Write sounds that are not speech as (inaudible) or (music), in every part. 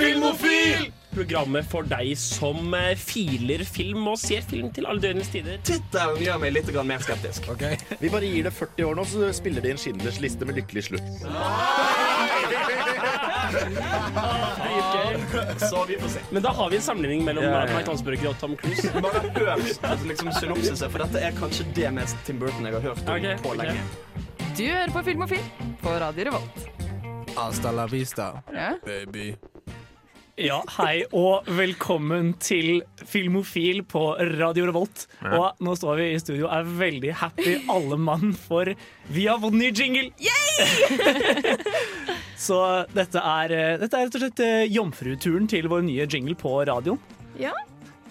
Filmofil! Programmet for deg som eh, filer film og ser film til alle døgnets tider. Tittelen gjør meg litt mer skeptisk. Vi bare gir det 40 år nå, så spiller de en Schindlers liste med lykkelig slutt. Så vi får se. Men da har vi en sammenligning mellom Ja, ja, ja. Mike Hansburger og Tom Cruise. Man har hørt liksom, synopsiset, for dette er kanskje det mest Tim Burton jeg har hørt om okay, på lenge. Du hører på Filmofil på Radio Revolt. Hasta la vista, Ja. baby. Ja, hei og velkommen til Filmofil på Radio Revolt. Og nå står vi i studio og er veldig happy alle mann, for vi har fått ny jingle! (laughs) Så dette er, eh, dette er rett og slett eh, jomfruturen til vår nye jingle på radioen. Ja.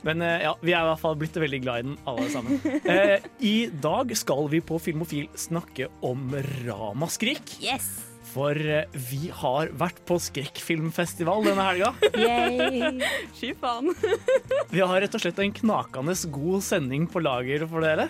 Men eh, ja, vi er i hvert fall blitt veldig glad i den, alle sammen. (laughs) Eh, I dag skal vi på Filmofil snakke om ramaskrik. Yes! For eh, vi har vært på skrekkfilmfestival denne helga. Yay! Fy faen. (laughs) Vi har rett og slett en knakende god sending på lager for dere.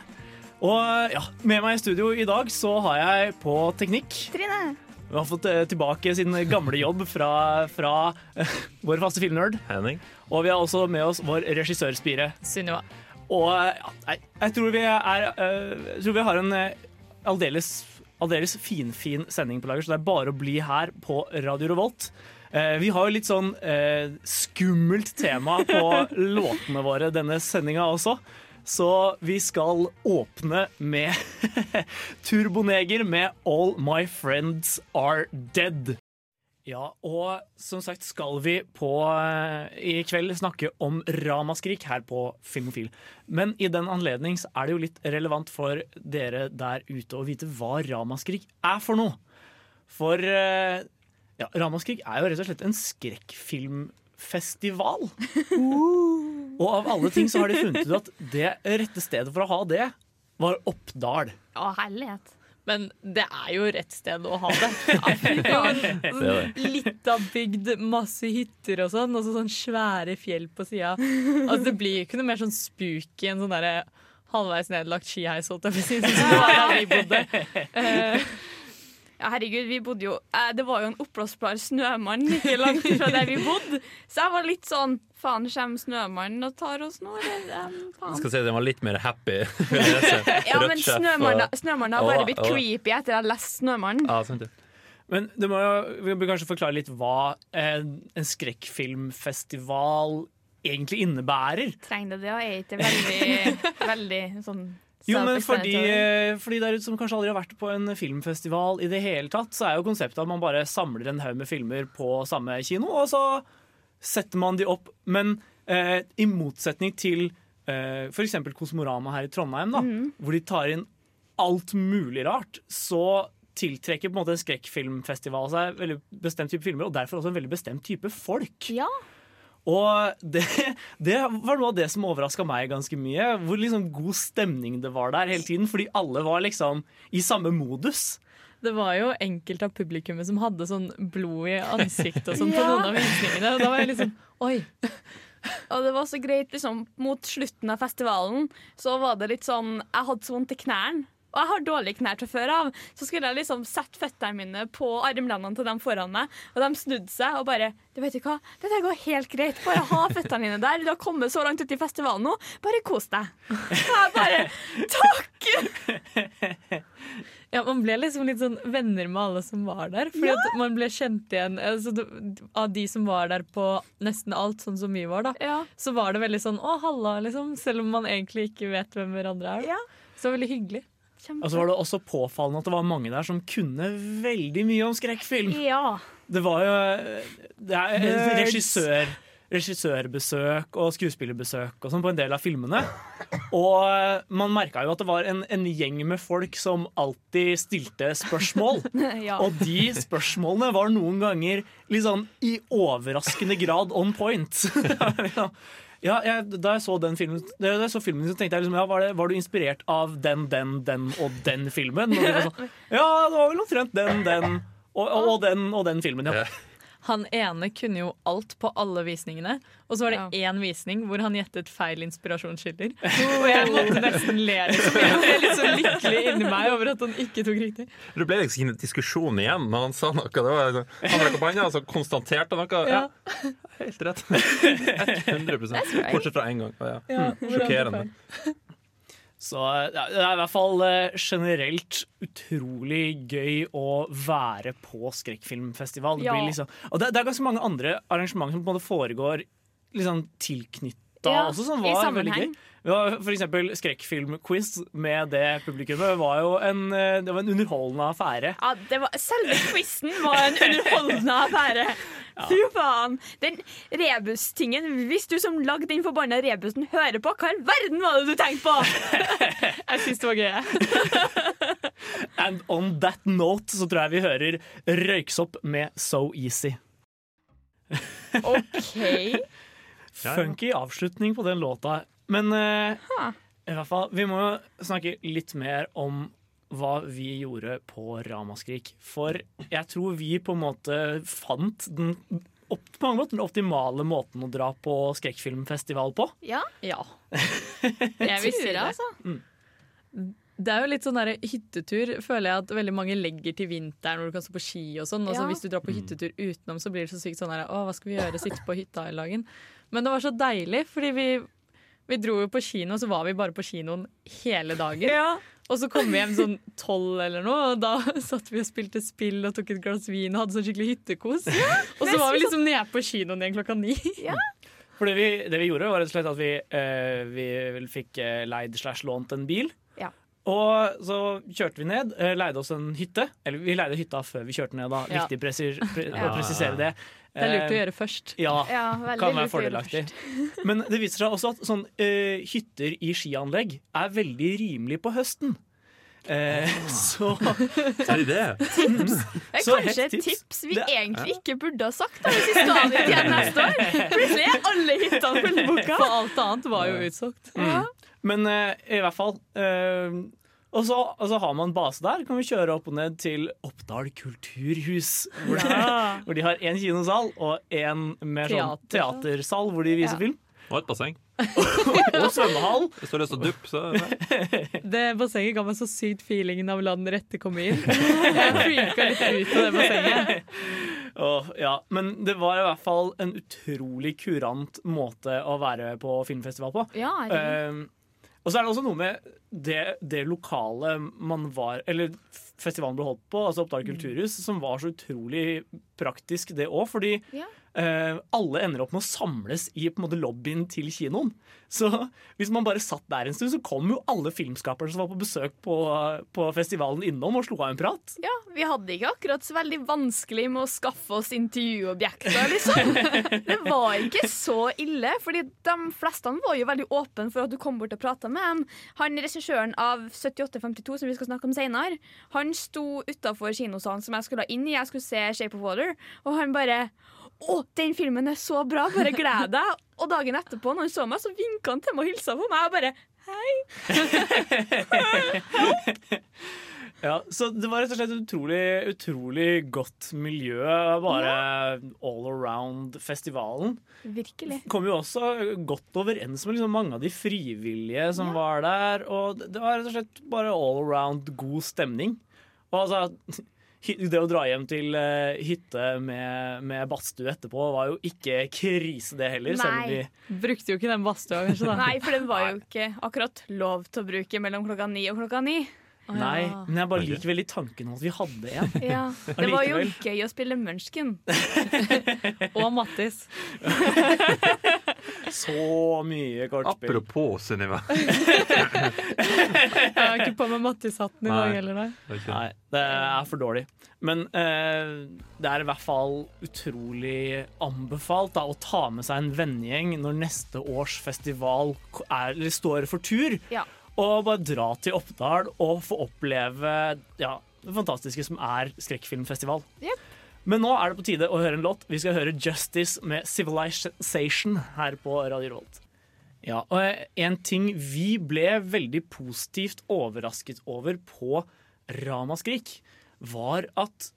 Og ja, med meg i studio i dag så har jeg på teknikk. Trine. Vi har fått eh, tilbake sin gamle jobb fra, fra eh, vår faste filmnerd. Henning? Og vi har også med oss vår regissørspire. Sunniva. Og eh, ja, jeg tror vi er eh, Jeg tror vi har en eh, aldeles, aldeles finfin sending på lager, så det er bare å bli her på Radio Revolt. Eh, vi har jo litt sånn eh, skummelt tema på (laughs) låtene våre denne sendinga også. Så vi skal åpne med (laughs) Turboneger med All My Friends Are Dead. Ja, og som sagt skal vi på eh, i kveld snakke om ramaskrik her på Filmofil. Men i den anledning er det jo litt relevant for dere der ute å vite hva ramaskrik er for noe. For eh, ja, ramaskrik er jo rett og slett en skrekkfilmfestival. (laughs) Og av alle ting så har de funnet ut at det rette stedet for å ha det, var Oppdal. Å, herlighet. Men det er jo rett sted å ha det. (laughs) Litt av. Sånn Lita bygd, masse hytter og sånn, og så sånn svære fjell på sida. Altså, det blir jo ikke noe mer sånn spooky enn sånn derre halvveis nedlagt skiheis, holdt jeg på å si. Sånn som det var der vi (laughs) bodde. Eh, Ja, herregud, vi bodde jo eh, Det var jo en oppblåsbar snømann ikke langt fra der vi bodde. Så jeg var litt sånn Faen, kommer snømannen og tar oss nå, eller? Um, faen. skal si Den var litt mer happy. (laughs) jeg. Ja, men snømannen snømannen har bare blitt creepy etter jeg har lest Snømannen. Ja, sant det. Men du må jo, vi bør kanskje forklare litt hva en, en skrekkfilmfestival egentlig innebærer. Trenger det det, og er ikke veldig, (laughs) veldig sånn Jo, men fordi, fordi der ute som kanskje aldri har vært på en filmfestival i det hele tatt, så er jo konseptet at man bare samler en haug med filmer på samme kino, og så setter man de opp. Men eh, i motsetning til eh, f.eks. Kosmorama her i Trondheim, da, hvor de tar inn alt mulig rart, så tiltrekker på en måte en skrekkfilmfestival seg veldig bestemt type filmer, og derfor også en veldig bestemt type folk. Ja. Og det, det var noe av det som overraska meg ganske mye. Hvor liksom god stemning det var der hele tiden. Fordi alle var liksom i samme modus. Det var jo enkelte av publikummet som hadde sånn blod i ansiktet og sånn på (laughs) noen av visningene. Og da var jeg liksom Oi. (laughs) Og det var så greit, liksom, mot slutten av festivalen så var det litt sånn Jeg hadde så vondt i knærne. Og jeg har dårlige knær til før av. Så skulle jeg liksom sette føttene mine på armlenene til dem foran meg, og de snudde seg og bare Du vet ikke hva, dette går helt greit. Bare ha føttene dine der. Du har kommet så langt ut i festivalen nå. Bare kos deg. Og jeg bare Takk! Ja, Man ble liksom litt sånn venner med alle som var der. Fordi at man ble kjent igjen altså, Av de som var der på nesten alt, sånn som vi var, da, Ja. så var det veldig sånn 'å, halla', liksom. Selv om man egentlig ikke vet hvem hverandre er. Ja. Så det veldig hyggelig. Og så var det også påfallende at det var mange der som kunne veldig mye om skrekkfilm. Ja. Det var jo det er regissør, regissørbesøk og skuespillerbesøk og sånn på en del av filmene. Og man merka jo at det var en, en gjeng med folk som alltid stilte spørsmål. (laughs) ja. Og de spørsmålene var noen ganger litt sånn i overraskende grad on point. (laughs) Ja, jeg, da jeg så den filmen, da jeg så filmen så tenkte jeg liksom, ja, var, det, var du inspirert av den, den, den og den filmen? Og de sånn, (laughs) ja, det var vel omtrent den, den og, og, og den og den filmen. Ja. Han ene kunne jo alt på alle visningene, og så var det én visning hvor han gjettet feil inspirasjonskilder. (laughs) Og jeg måtte nesten le. Liksom. Jeg ble litt så lykkelig inni meg over at han ikke tok riktig. Det ble liksom ingen en diskusjon igjen når han sa noe. Det var, liksom- han rakk opp hånda, og så konstaterte noe. Ja, Ja. helt rett. (laughs) 100% Bortsett fra én gang. Ja. Ja, Sjokkerende. Så det er i hvert fall eh, generelt utrolig gøy å være på skrekkfilmfestival. Det Ja. blir liksom, og det, det er ganske mange andre arrangementer som på en måte foregår liksom tilknytta Ja, også, som var veldig gøy. Vi har for eksempel skrekkfilmquiz med det publikummet var jo en, eh, det var en underholdende affære. Ja, det var, selve quizen var en underholdende affære. (laughs) Fy faen. Den rebustingen, hvis du som lagde den forbanna rebusen hører på, hva i all verden var det du tenkte på? (laughs) Jeg syns det var gøy. jeg. (laughs) And on that note så tror jeg vi hører Røyksopp med So Easy. (laughs) OK. Funky avslutning på den låta. Men uh, i hvert fall, vi må jo snakke litt mer om hva vi gjorde på Ramaskrik. For jeg tror vi på en måte fant den, opp, på mange måter den optimale måten å dra på skrekkfilmfestival på. Ja, Ja. (laughs) Jeg vil si det. altså. Det er jo litt sånn der hyttetur føler jeg at veldig mange legger til vinteren hvor du kan stå på ski og sånn. Og så Ja. hvis du drar på hyttetur utenom, så blir det så sykt sånn her Å, hva skal vi gjøre? Sitte på hytta hele dagen. Men det var så deilig, fordi vi, vi dro jo på kino, så var vi bare på kinoen hele dagen. Og så kom vi hjem sånn tolv eller noe, og da (laughs) satt vi og spilte spill og tok et glass vin og hadde sånn skikkelig hyttekos. og så var vi liksom nede på kinoen igjen klokka ni. For det vi, det vi gjorde, var rett og slett at vi, eh, vi fikk eh, leid slash lånt en bil. Ja. Og så kjørte vi ned, eh, leide oss en hytte. Eller vi leide hytta før vi kjørte ned, da. Ja. Viktig Ja. å presisere det. Det er lurt å Eh, gjøre først. Ja, Ja, kan være fordelaktig. (laughs) Men det viser seg også at sånn, uh, hytter i skianlegg er veldig rimelig på høsten. Eh, så Er det det? (laughs) Det er Så kanskje et tips. tips vi Det- egentlig ikke burde ha sagt da, hvis vi skal dit igjen neste år. Plutselig er alle hyttene fullboka. For alt annet var jo utsolgt. Ja. Men eh, i hvert fall eh, og så, og så har man base der. Kan vi kjøre opp og ned til Oppdal kulturhus. Hvor, de, (laughs) hvor de har én kinosal og én mer sånn Teatersal. hvor de viser Ja. film. Og et basseng. (laughs) Og svømmehall. Hvis du har lyst til å duppe, så (laughs) Det bassenget ga meg så sykt feelingen av å la den rette komme inn. Jeg freaka litt ut av det bassenget. Oh, ja, men det var i hvert fall en utrolig kurant måte å være på filmfestival på. Ja, det. Um, og så er det også noe med det, det lokale man var Eller festivalen ble holdt på, altså Oppdal kulturhus, som var så utrolig praktisk, det òg. Fordi Ja. Eh, alle ender opp med å samles i på en måte lobbyen til kinoen. Så hvis man bare satt der en stund, så kom jo alle filmskapere som var på besøk på, på festivalen innom og slo av en prat. Ja, vi hadde ikke akkurat så veldig vanskelig med å skaffe oss intervjuobjekter, liksom. (laughs) Det var ikke så ille, fordi de fleste var jo veldig åpne for at du kom bort og prata med dem. Han regissøren av 7852, som vi skal snakke om senere, han sto utafor kinosalen som jeg skulle inn i. Jeg skulle se Shape of Water, og han bare å, den filmen er så bra, bare gled deg. Og dagen etterpå, når han så meg, så vinka han til meg og hilsa på meg. Og bare 'hei'. (laughs) Ja, så det var rett og slett et utrolig, utrolig godt miljø, bare all around festivalen. Virkelig. kom jo også godt overens med liksom mange av de frivillige som var der. Og det var rett og slett bare all around god stemning. Og altså, det å dra hjem til eh, hytte med, med badstue etterpå var jo ikke krise, det heller. Selv om Nei. vi Brukte jo ikke den badstua, kanskje. da Nei, for den var jo ikke akkurat lov til å bruke mellom klokka ni og klokka ni. Nei, ja. men jeg bare liker veldig tanken om at vi hadde en. (laughs) Ja, Det var jo gøy å spille Munchken. (laughs) Og Mattis. (laughs) Så mye kortspill. Apropos Sunniva. (laughs) Jeg har ikke på meg Mattis-hatten i dag heller. Nei. Nei, det er for dårlig. Men eh, det er i hvert fall utrolig anbefalt da, å ta med seg en vennegjeng når neste års festival er, eller står for tur. Ja. Og bare dra til Oppdal og få oppleve ja, det fantastiske som er skrekkfilmfestival. Jep. Men nå er det på tide å høre en låt. Vi skal høre 'Justice' med 'Civilization' her på Radio Revolt. Ja, og eh, en ting vi ble veldig positivt overrasket over på Ramaskrik, var at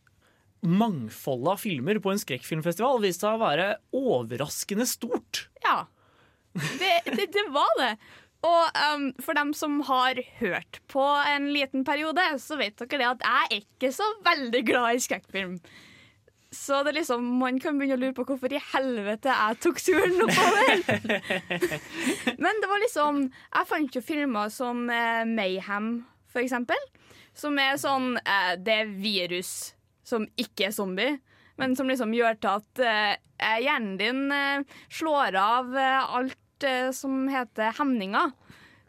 mangfoldet av filmer på en skrekkfilmfestival viste seg å være overraskende stort. Ja. Det, det, det var det. Og um, for dem som har hørt på en liten periode, så vet dere det at jeg er ikke så veldig glad i skrekkfilm. Så det er liksom, man kan begynne å lure på hvorfor i helvete jeg tok turen oppover. (laughs) Men det var liksom Jeg fant jo filmer som eh, Mayhem, for eksempel. Som er sånn eh, Det er virus som ikke er zombie. Men som liksom gjør til at eh, hjernen din eh, slår av eh, alt eh, som heter hemninger.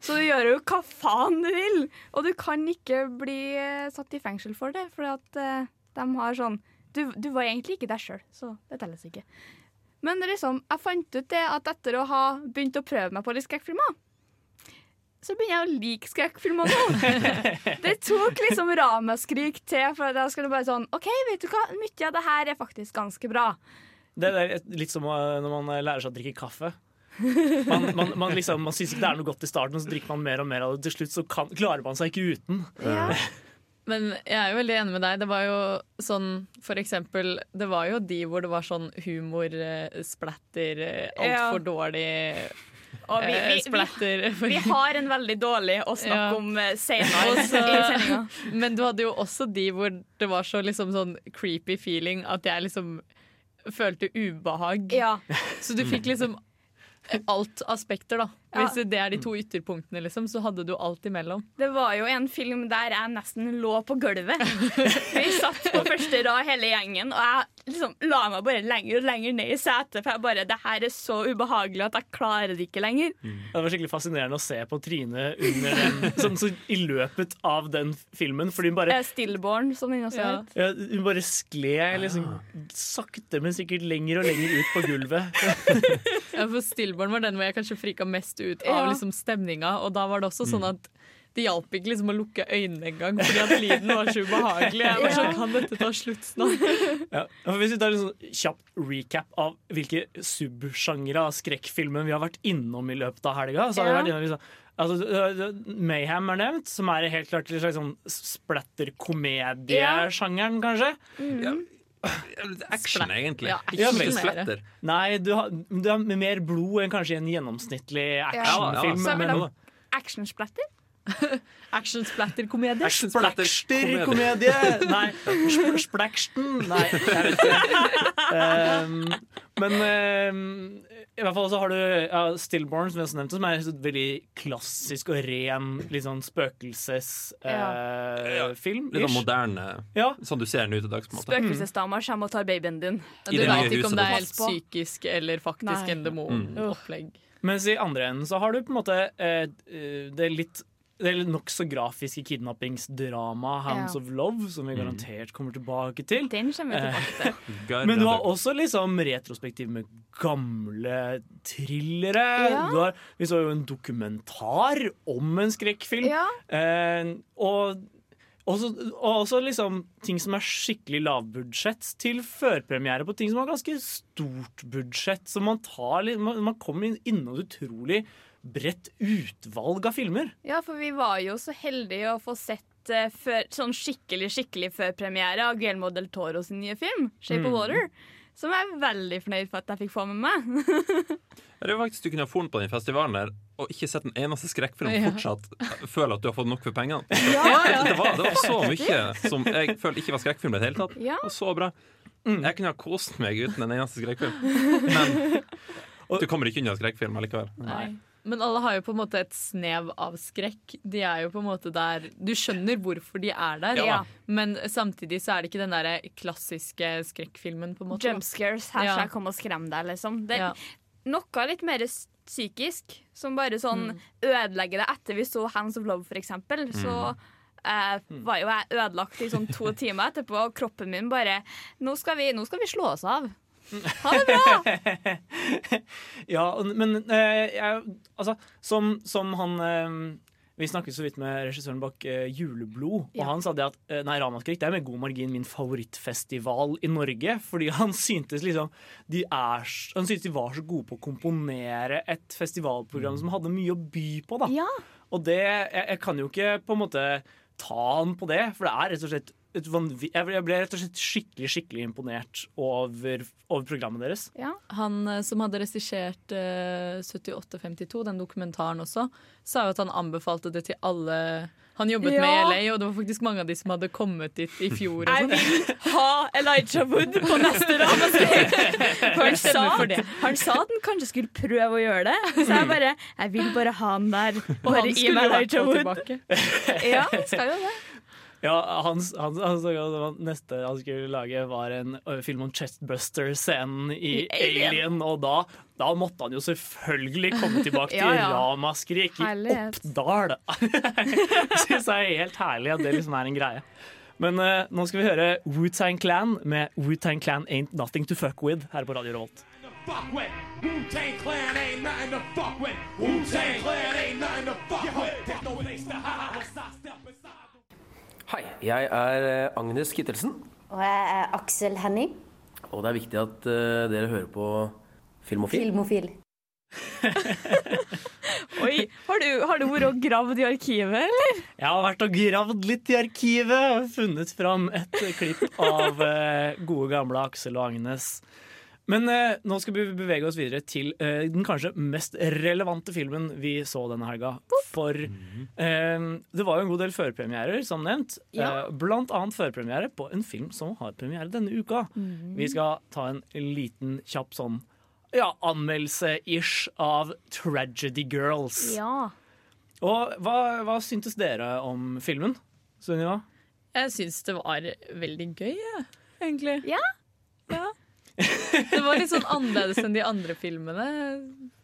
Så du gjør jo hva faen du vil! Og du kan ikke bli eh, satt i fengsel for det, for at eh, de har sånn du, du var egentlig ikke deg sjøl, så det telles ikke. Men liksom, jeg fant ut det at etter å ha begynt å prøve meg på litt skrekkfilmer, så begynner jeg å like skrekkfilmer nå. (laughs) det tok liksom ramaskrik til for da skulle det bare sånn OK, vet du hva, mye av det her er faktisk ganske bra. Det er litt som når man lærer seg å drikke kaffe. Man, man, man, liksom, man syns ikke det er noe godt i starten, så drikker man mer og mer av det. Til slutt så kan, klarer man seg ikke uten. Ja. (laughs) Men jeg er jo veldig enig med deg. Det var jo sånn, for eksempel Det var jo de hvor det var sånn humor, eh, splatter, eh, altfor Ja. dårlig Og vi, eh, vi, vi, splatter. vi har en veldig dårlig å snakke Ja. om senere også, i sendinga. Men du hadde jo også de hvor det var så liksom sånn creepy feeling at jeg liksom følte ubehag. Ja. Så du fikk liksom alt aspekter, da. Ja. Hvis det er de to ytterpunktene, liksom, så hadde du alt imellom. Det var jo en film der jeg nesten lå på gulvet. (laughs) Vi satt på første rad hele gjengen, og jeg liksom la meg bare lenger og lenger ned i setet. For jeg bare, det her er så ubehagelig at jeg klarer det ikke lenger. Det var skikkelig fascinerende å se på Trine under den, (laughs) sånn, så i løpet av den filmen. Fordi hun bare, Stillborn, som den også Ja. het. ja, hun bare skled liksom, sakte, men sikkert lenger og lenger ut på gulvet. (laughs) Ja, for Stillborn var den hvor jeg kanskje frika mest ut av Ja. liksom, stemninga. Og da var det også sånn at det hjalp ikke liksom å lukke øynene engang, fordi at lyden var så ubehagelig. Jeg var sånn, Kan dette ta slutt snart? (laughs) Ja. Hvis vi tar en sånn kjapp recap av hvilke subsjangre av skrekkfilmen vi har vært innom i løpet av helga, så har vi Ja. vært innom liksom, altså, Mayhem er nevnt, som er helt klart en slags sånn splatter-komediesjangeren, kanskje. Action, egentlig. Ja, Ja, action er. Splatter. Nei, du har, du har mer blod enn kanskje en gjennomsnittlig actionfilm. Ja, ja, ja. actionsplatter. Action splatter-komedie. Action splatter (laughs) Splakster-komedie! Nei, sp? Nei, jeg vet ikke. Um, (laughs) men um, i hvert fall så har du ja, Stillborn, som vi også nevnte, som er en veldig klassisk og ren litt sånn spøkelsesfilm. Litt sånn moderne, ja. sånn du ser den ut i dag. Spøkelsesdama kommer og tar babyen din. Du I veit ikke om det er helt psykisk eller faktisk Nei. en demon-opplegg. Mens i andre enden så har du på en måte eh, eh, det litt det er nokså grafiske kidnappingsdramaet Hounds Ja. of Love, som vi garantert kommer tilbake til. Den kommer vi tilbake til. (laughs) Men du har også liksom retrospektiv med gamle thrillere. Ja. Du har, vi så jo en dokumentar om en skrekkfilm. Ja. Eh, og, også, også liksom ting som er skikkelig lavbudsjett, til førpremiere på ting som har ganske stort budsjett. Så man, tar, litt- man, man kommer inn- innom et utrolig bredt utvalg av filmer. Ja, for vi var jo så heldige å få sett eh, før, sånn skikkelig skikkelig førpremiere av Guillermo del Toro sin nye film, 'Shape of Water'. Som jeg er veldig fornøyd for at jeg fikk få med meg. (laughs) Det er jo faktisk Du kunne ha funnet på den festivalen der og ikke sett en eneste skrekkfilm Ja. fortsatt føle at du har fått nok for pengene. (laughs) Ja, (laughs) Det, var, det var så mye som jeg følte ikke var skrekkfilm i det hele tatt. Ja. Og så bra. Jeg kunne ha kost meg uten en eneste skrekkfilm. Men du kommer ikke unna skrekkfilm allikevel. Nei. Men alle har jo på en måte et snev av skrekk. De er jo på en måte der Du skjønner hvorfor de er der, Ja. men samtidig så er det ikke den der klassiske skrekkfilmen. på en måte Jumpscares. Jump scares, her Ja. skal jeg komme og skremme deg, liksom. Det er Ja. noe litt mer psykisk, som bare sånn Mm. ødelegger det. Etter vi så Hands of Love, for eksempel, så eh, var jo jeg ødelagt i sånn to (laughs) timer etterpå, og kroppen min bare Nå skal vi, nå skal vi slå oss av. Ha det bra! (laughs) Ja, men eh, jeg, altså, som, som han eh, Vi snakket så vidt med regissøren bak uh, Juleblod, og Ja. han sa det at uh, nei, Ramaskrik det er med god margin min favorittfestival i Norge. Fordi han syntes liksom de er, Han syntes de var så gode på å komponere et festivalprogram som hadde mye å by på. da Ja. Og det, jeg, jeg kan jo ikke på en måte ta han på det, for det er rett og slett jeg, ble, jeg ble rett og slett skikkelig skikkelig imponert over, over programmet deres. Ja. Han eh, som hadde regissert eh, 7852, den dokumentaren også, sa jo at han anbefalte det til alle han jobbet med i LA, og det var faktisk mange av de som hadde kommet dit i fjor. Jeg sånn. vil ha Elijah Wood på neste rad! (laughs) Han sa, stemmer for det. han sa at han kanskje skulle prøve å gjøre det. Så jeg bare Jeg vil bare ha han der. Og han gi skulle meg jo vært Elijah på Wood. tilbake. Ja, (laughs) skal jo det. Ja, han, hans, hans, var neste han skulle lage, var en film om Chestbuster-scenen i I Alien. Alien. Og da, da måtte han jo selvfølgelig komme tilbake (laughs) Ja, til ja. ramaskrik i Oppdal. (laughs) Oppdal. Syns jeg er helt herlig at det liksom er en greie. Men uh, nå skal vi høre Wu-Tang Clan med Wu-Tang Clan Ain't Nothing To Fuck With her på Radio Revolt. fuck with. Wu-Tang Clan ain't nothing to fuck with. Wu-Tang Clan ain't nothing to fuck with. There's no place to hide Hei, jeg er eh, Agnes Kittelsen, Og jeg er Aksel Henning, og det er viktig at uh, dere hører på Filmofil. filmofil. (laughs) Oi, har du, har du vært og gravd i arkivet, eller? Jeg har vært og gravd litt i arkivet og funnet fram et klipp av uh, gode gamle Aksel og Agnes. Men eh, nå skal vi bevege oss videre til eh, den kanskje mest relevante filmen vi så denne helga. For eh, det var jo en god del førpremierer, som nevnt. Ja. Eh, blant annet førpremiere på en film som har premiere denne uka. Vi skal ta en liten kjapp sånn ja, anmeldelse-ish av Tragedy Girls. Ja. Og hva, hva syntes dere om filmen, Sunniva? Jeg syns det var veldig gøy, egentlig. Ja? Ja. Det var litt sånn (laughs) annerledes enn de andre filmene.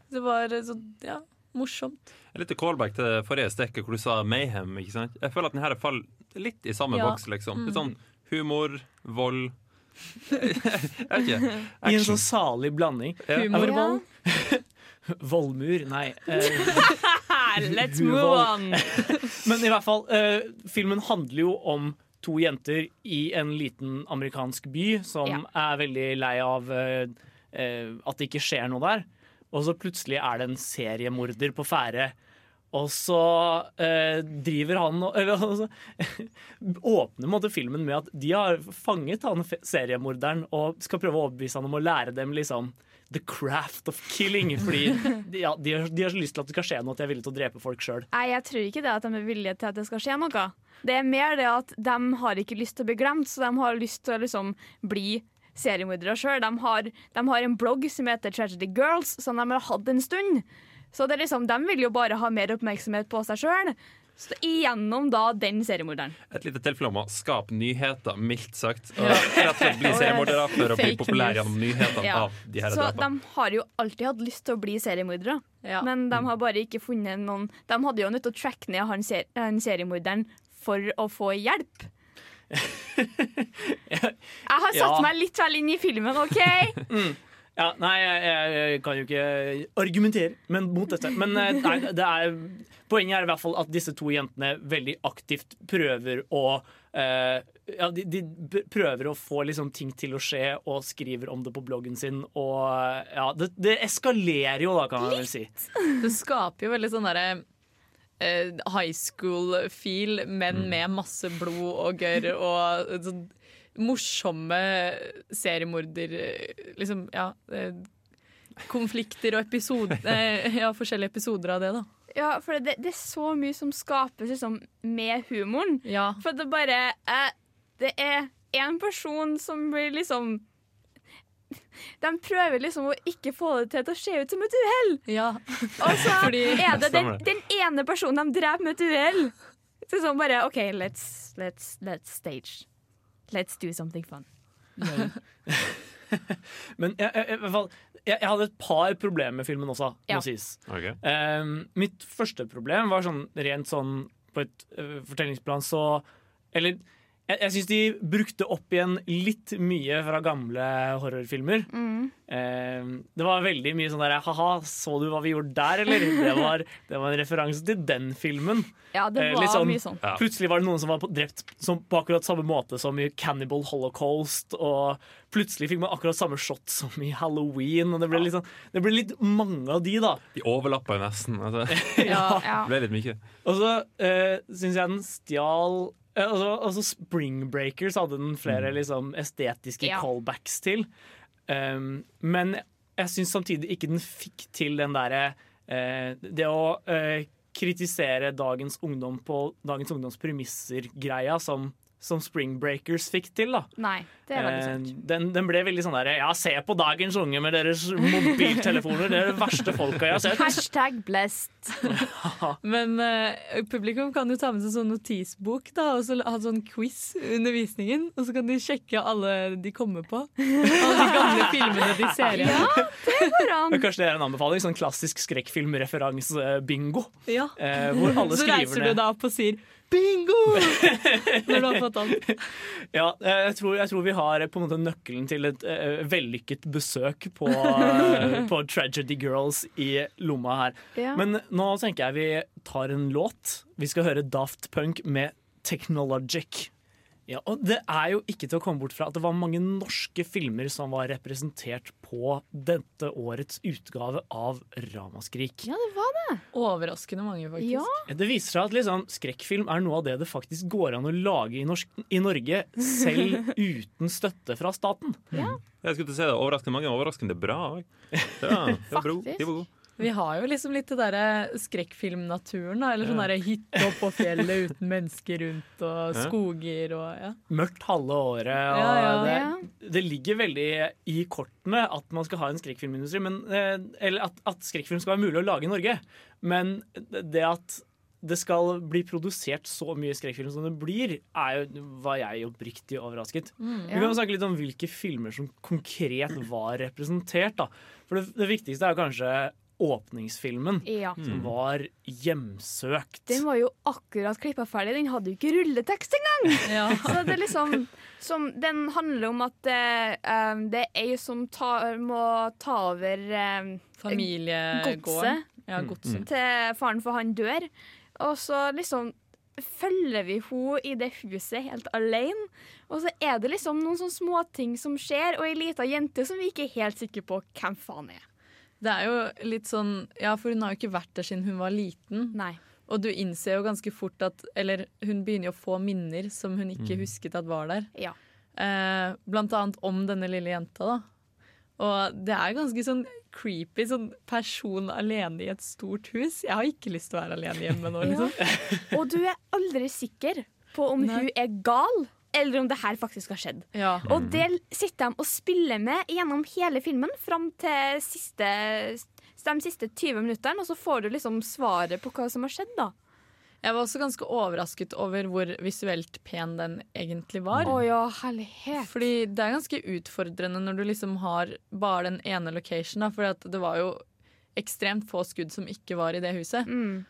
Det var sånn, ja, morsomt. Litt callback til forrige stekket hvor du sa mayhem. ikke sant? Jeg føler at denne her faller litt i samme Ja. boks. liksom. Litt sånn humor, vold (laughs) Jeg vet ikke. I en sånn salig blanding. Ja. Humorvold. (laughs) Vollmur, nei. Eh, Let's move on! men i hvert fall, uh, filmen handler jo om to jenter i en liten amerikansk by som Ja. er veldig lei av eh, eh, at det ikke skjer noe der. Og så plutselig er det en seriemorder på ferde. Og så eh, driver han og eller, (laughs) altså, Åpner måte filmen med at de har fanget han seriemorderen og skal prøve å overbevise han om å lære dem liksom the craft of killing. Fordi ja, de, har, de har så lyst til at det skal skje noe, at de er villige til å drepe folk sjøl. Nei, jeg tror ikke det at de er villige til at det skal skje noe. Det er mer det at de har ikke lyst til å bli glemt, så de har lyst til å liksom bli seriemordere sjøl. De, de har en blogg som heter Tragedy Girls, som de har hatt en stund. Så liksom, de vil jo bare ha mer oppmerksomhet på seg sjøl. Igjennom da den seriemorderen. Et lite tilfelle om å skape nyheter, mildt sagt. Og rett og slett bli (laughs) seriemordere for å bli populære populær gjennom nyhetene Ja. av de her Så drapene. de har jo alltid hatt lyst til å bli seriemordere. Ja. Men de har bare ikke funnet noen De hadde jo nødt til å tracke ned han, ser, han seriemorderen for å få hjelp. (laughs) Jeg har satt Ja. meg litt vel inn i filmen, OK? (laughs) Ja, nei, jeg, jeg, kan jo ikke argumentere men mot dette. Men eh, nei, det er, poenget er i hvert fall at disse to jentene veldig aktivt prøver å eh, ja, de, de prøver å få liksom ting til å skje og skriver om det på bloggen sin. Og ja, det, det eskalerer jo, da, kan man vel si. Det skaper jo veldig sånn derre eh, high school-feel, men med masse blod og gørr og sånn morsomme seriemorder... Liksom, ja eh, Konflikter og episoder (laughs) eh, Ja, forskjellige episoder av det, da. Ja, for det, det er så mye som skapes liksom, med humoren. Ja. For det bare eh, Det er én person som blir liksom (laughs) De prøver liksom å ikke få det til til å se ut som et uhell. ja. (laughs) Og så Fordi- er det den, den ene personen de dreper med et uhell. Så sånn bare OK, let's, let's, let's stage. Let's do something fun. (laughs) Men jeg, jeg, i hvert fall, jeg, jeg hadde et par problemer med filmen også, må Ja. sies. Okay. Um, mitt første problem var sånn rent sånn på et uh, fortellingsplan så Eller jeg, jeg syns de brukte opp igjen litt mye fra gamle horrorfilmer. Um, det var veldig mye sånn der Ha-ha, så du hva vi gjorde der, eller? Det var, det var en referanse til den filmen. Ja, det Eh, var eh, sånn- mye sånn. Ja. Plutselig var det noen som var drept som, på akkurat samme måte som i Cannibal Holocaust. Og plutselig fikk man akkurat samme shot som i Halloween. Og det ble litt, sånn, det ble litt mange av de, da. De overlappa jo nesten. Altså, (laughs) ja. Ja. det ble litt mye. Og så eh, syns jeg den stjal Eh, Altså, altså Spring Breakers hadde den flere liksom, estetiske Ja. callbacks til. Um, men jeg syns samtidig ikke den fikk til den derre uh, Det å uh, kritisere dagens ungdom på dagens ungdoms premisser-greia som, som Spring Breakers fikk til. da Nei, det er veldig sant. Eh, den, den ble veldig sånn der Ja, se på dagens unge med deres mobiltelefoner. Det er det verste folka jeg har sett. Hashtag blessed. (laughs) Men eh, publikum kan jo ta med seg sånn notisbok da, og så ha sånn quiz under visningen. Og så kan de sjekke alle de kommer på. Alle de gamle (laughs) filmene de ser igjen. Ja, det går an. (laughs) Kanskje det er en anbefaling? Sånn klassisk skrekkfilmreferanse-bingo. Ja. Eh, hvor alle så skriver reiser ned du deg opp og sier 'bingo' når du har fått alt. (laughs) Ja, eh, jeg tror, jeg tror vi har på en måte nøkkelen til et uh, vellykket besøk på, uh, (laughs) på Tragedy Girls i lomma her. Ja. Men nå tenker jeg vi tar en låt. Vi skal høre Daft Punk med Technologic. Ja, og Det er jo ikke til å komme bort fra at det var mange norske filmer som var representert på dette årets utgave av Ramaskrik. Ja, det var det. Overraskende mange, faktisk. Ja. Det viser seg at liksom, skrekkfilm er noe av det det faktisk går an å lage i, norsk, i Norge, selv (laughs) uten støtte fra staten. Ja. Jeg skulle til å si det, Overraskende mange, overraskende bra òg. Ja, det var bra. De var gode. Vi har jo liksom litt det derre skrekkfilmnaturen, da. Eller sånn derre hytte oppå fjellet uten mennesker rundt, og skoger og ja. Mørkt halve året. Og Ja, ja. Det, det ligger veldig i kortene at man skal ha en skrekkfilmindustri. Men, eh, eller at, at skrekkfilm skal være mulig å lage i Norge. Men det at det skal bli produsert så mye skrekkfilm som det blir, er jo, var jeg oppriktig overrasket. Mm, Vi kan snakke litt om hvilke filmer som konkret var representert. Da. For det, det viktigste er jo kanskje åpningsfilmen, Ja. som Mm. var hjemsøkt. Den var jo akkurat klippa ferdig. Den hadde jo ikke rulletekst engang! (laughs) Ja. Så det er liksom som, Den handler om at eh, um, det er ei som tar, må ta over um, Familiegården. Ja, godset. til faren, for han dør. Og så liksom følger vi henne i det huset helt alene. Og så er det liksom noen sånne småting som skjer, og ei lita jente som vi ikke er helt sikre på hvem faen er. Det er jo litt sånn Ja, for hun har jo ikke vært der siden hun var liten. Nei. Og du innser jo ganske fort at Eller hun begynner jo å få minner som hun ikke Mm. husket at var der. Ja. Eh, blant annet om denne lille jenta, da. Og det er ganske sånn creepy. Sånn person alene i et stort hus. Jeg har ikke lyst til å være alene hjemme nå, (laughs) liksom. Og du er aldri sikker på om Nei. hun er gal, eller om det her faktisk har skjedd. Ja. Og det sitter de og spiller med gjennom hele filmen fram til siste, de siste 20 minuttene, og så får du liksom svaret på hva som har skjedd, da. Jeg var også ganske overrasket over hvor visuelt pen den egentlig var. Oh, ja, herlighet. Fordi det er ganske utfordrende når du liksom har bare den ene location. Da, for det var jo ekstremt få skudd som ikke var i det huset. Mm.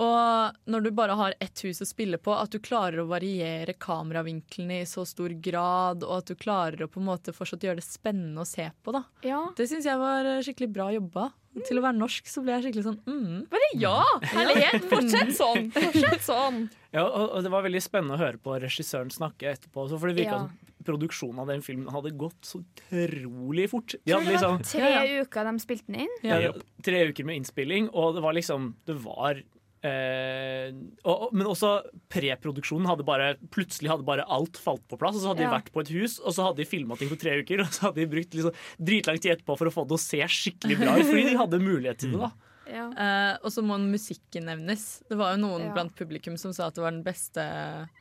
Og når du bare har ett hus å spille på, at du klarer å variere kameravinklene i så stor grad, og at du klarer å på en måte fortsatt gjøre det spennende å se på, da. Ja. Det syns jeg var eh, skikkelig bra jobba. Til å være norsk så ble jeg skikkelig sånn mm. Bare ja! Herlighet! Fortsett sånn! (laughs) Fortsett sånn! Ja, og, og Det var veldig spennende å høre på regissøren snakke etterpå. også, For det virka Ja. som produksjonen av den filmen hadde gått så utrolig fort. De hadde liksom, det var tre uker de spilte den inn. ja, tre uker med innspilling, og det var liksom Det var eh, og, Men også preproduksjonen hadde bare plutselig hadde bare alt falt på plass. Og så hadde Ja. de vært på et hus, og så hadde de filma ting på tre uker. (laughs) Og så hadde de brukt liksom dritlang tid etterpå for å få det å se skikkelig bra ut, fordi de hadde mulighet til det. da (laughs) Ja. Eh, og så må musikken nevnes. Det var jo noen Ja. blant publikum som sa at det var den beste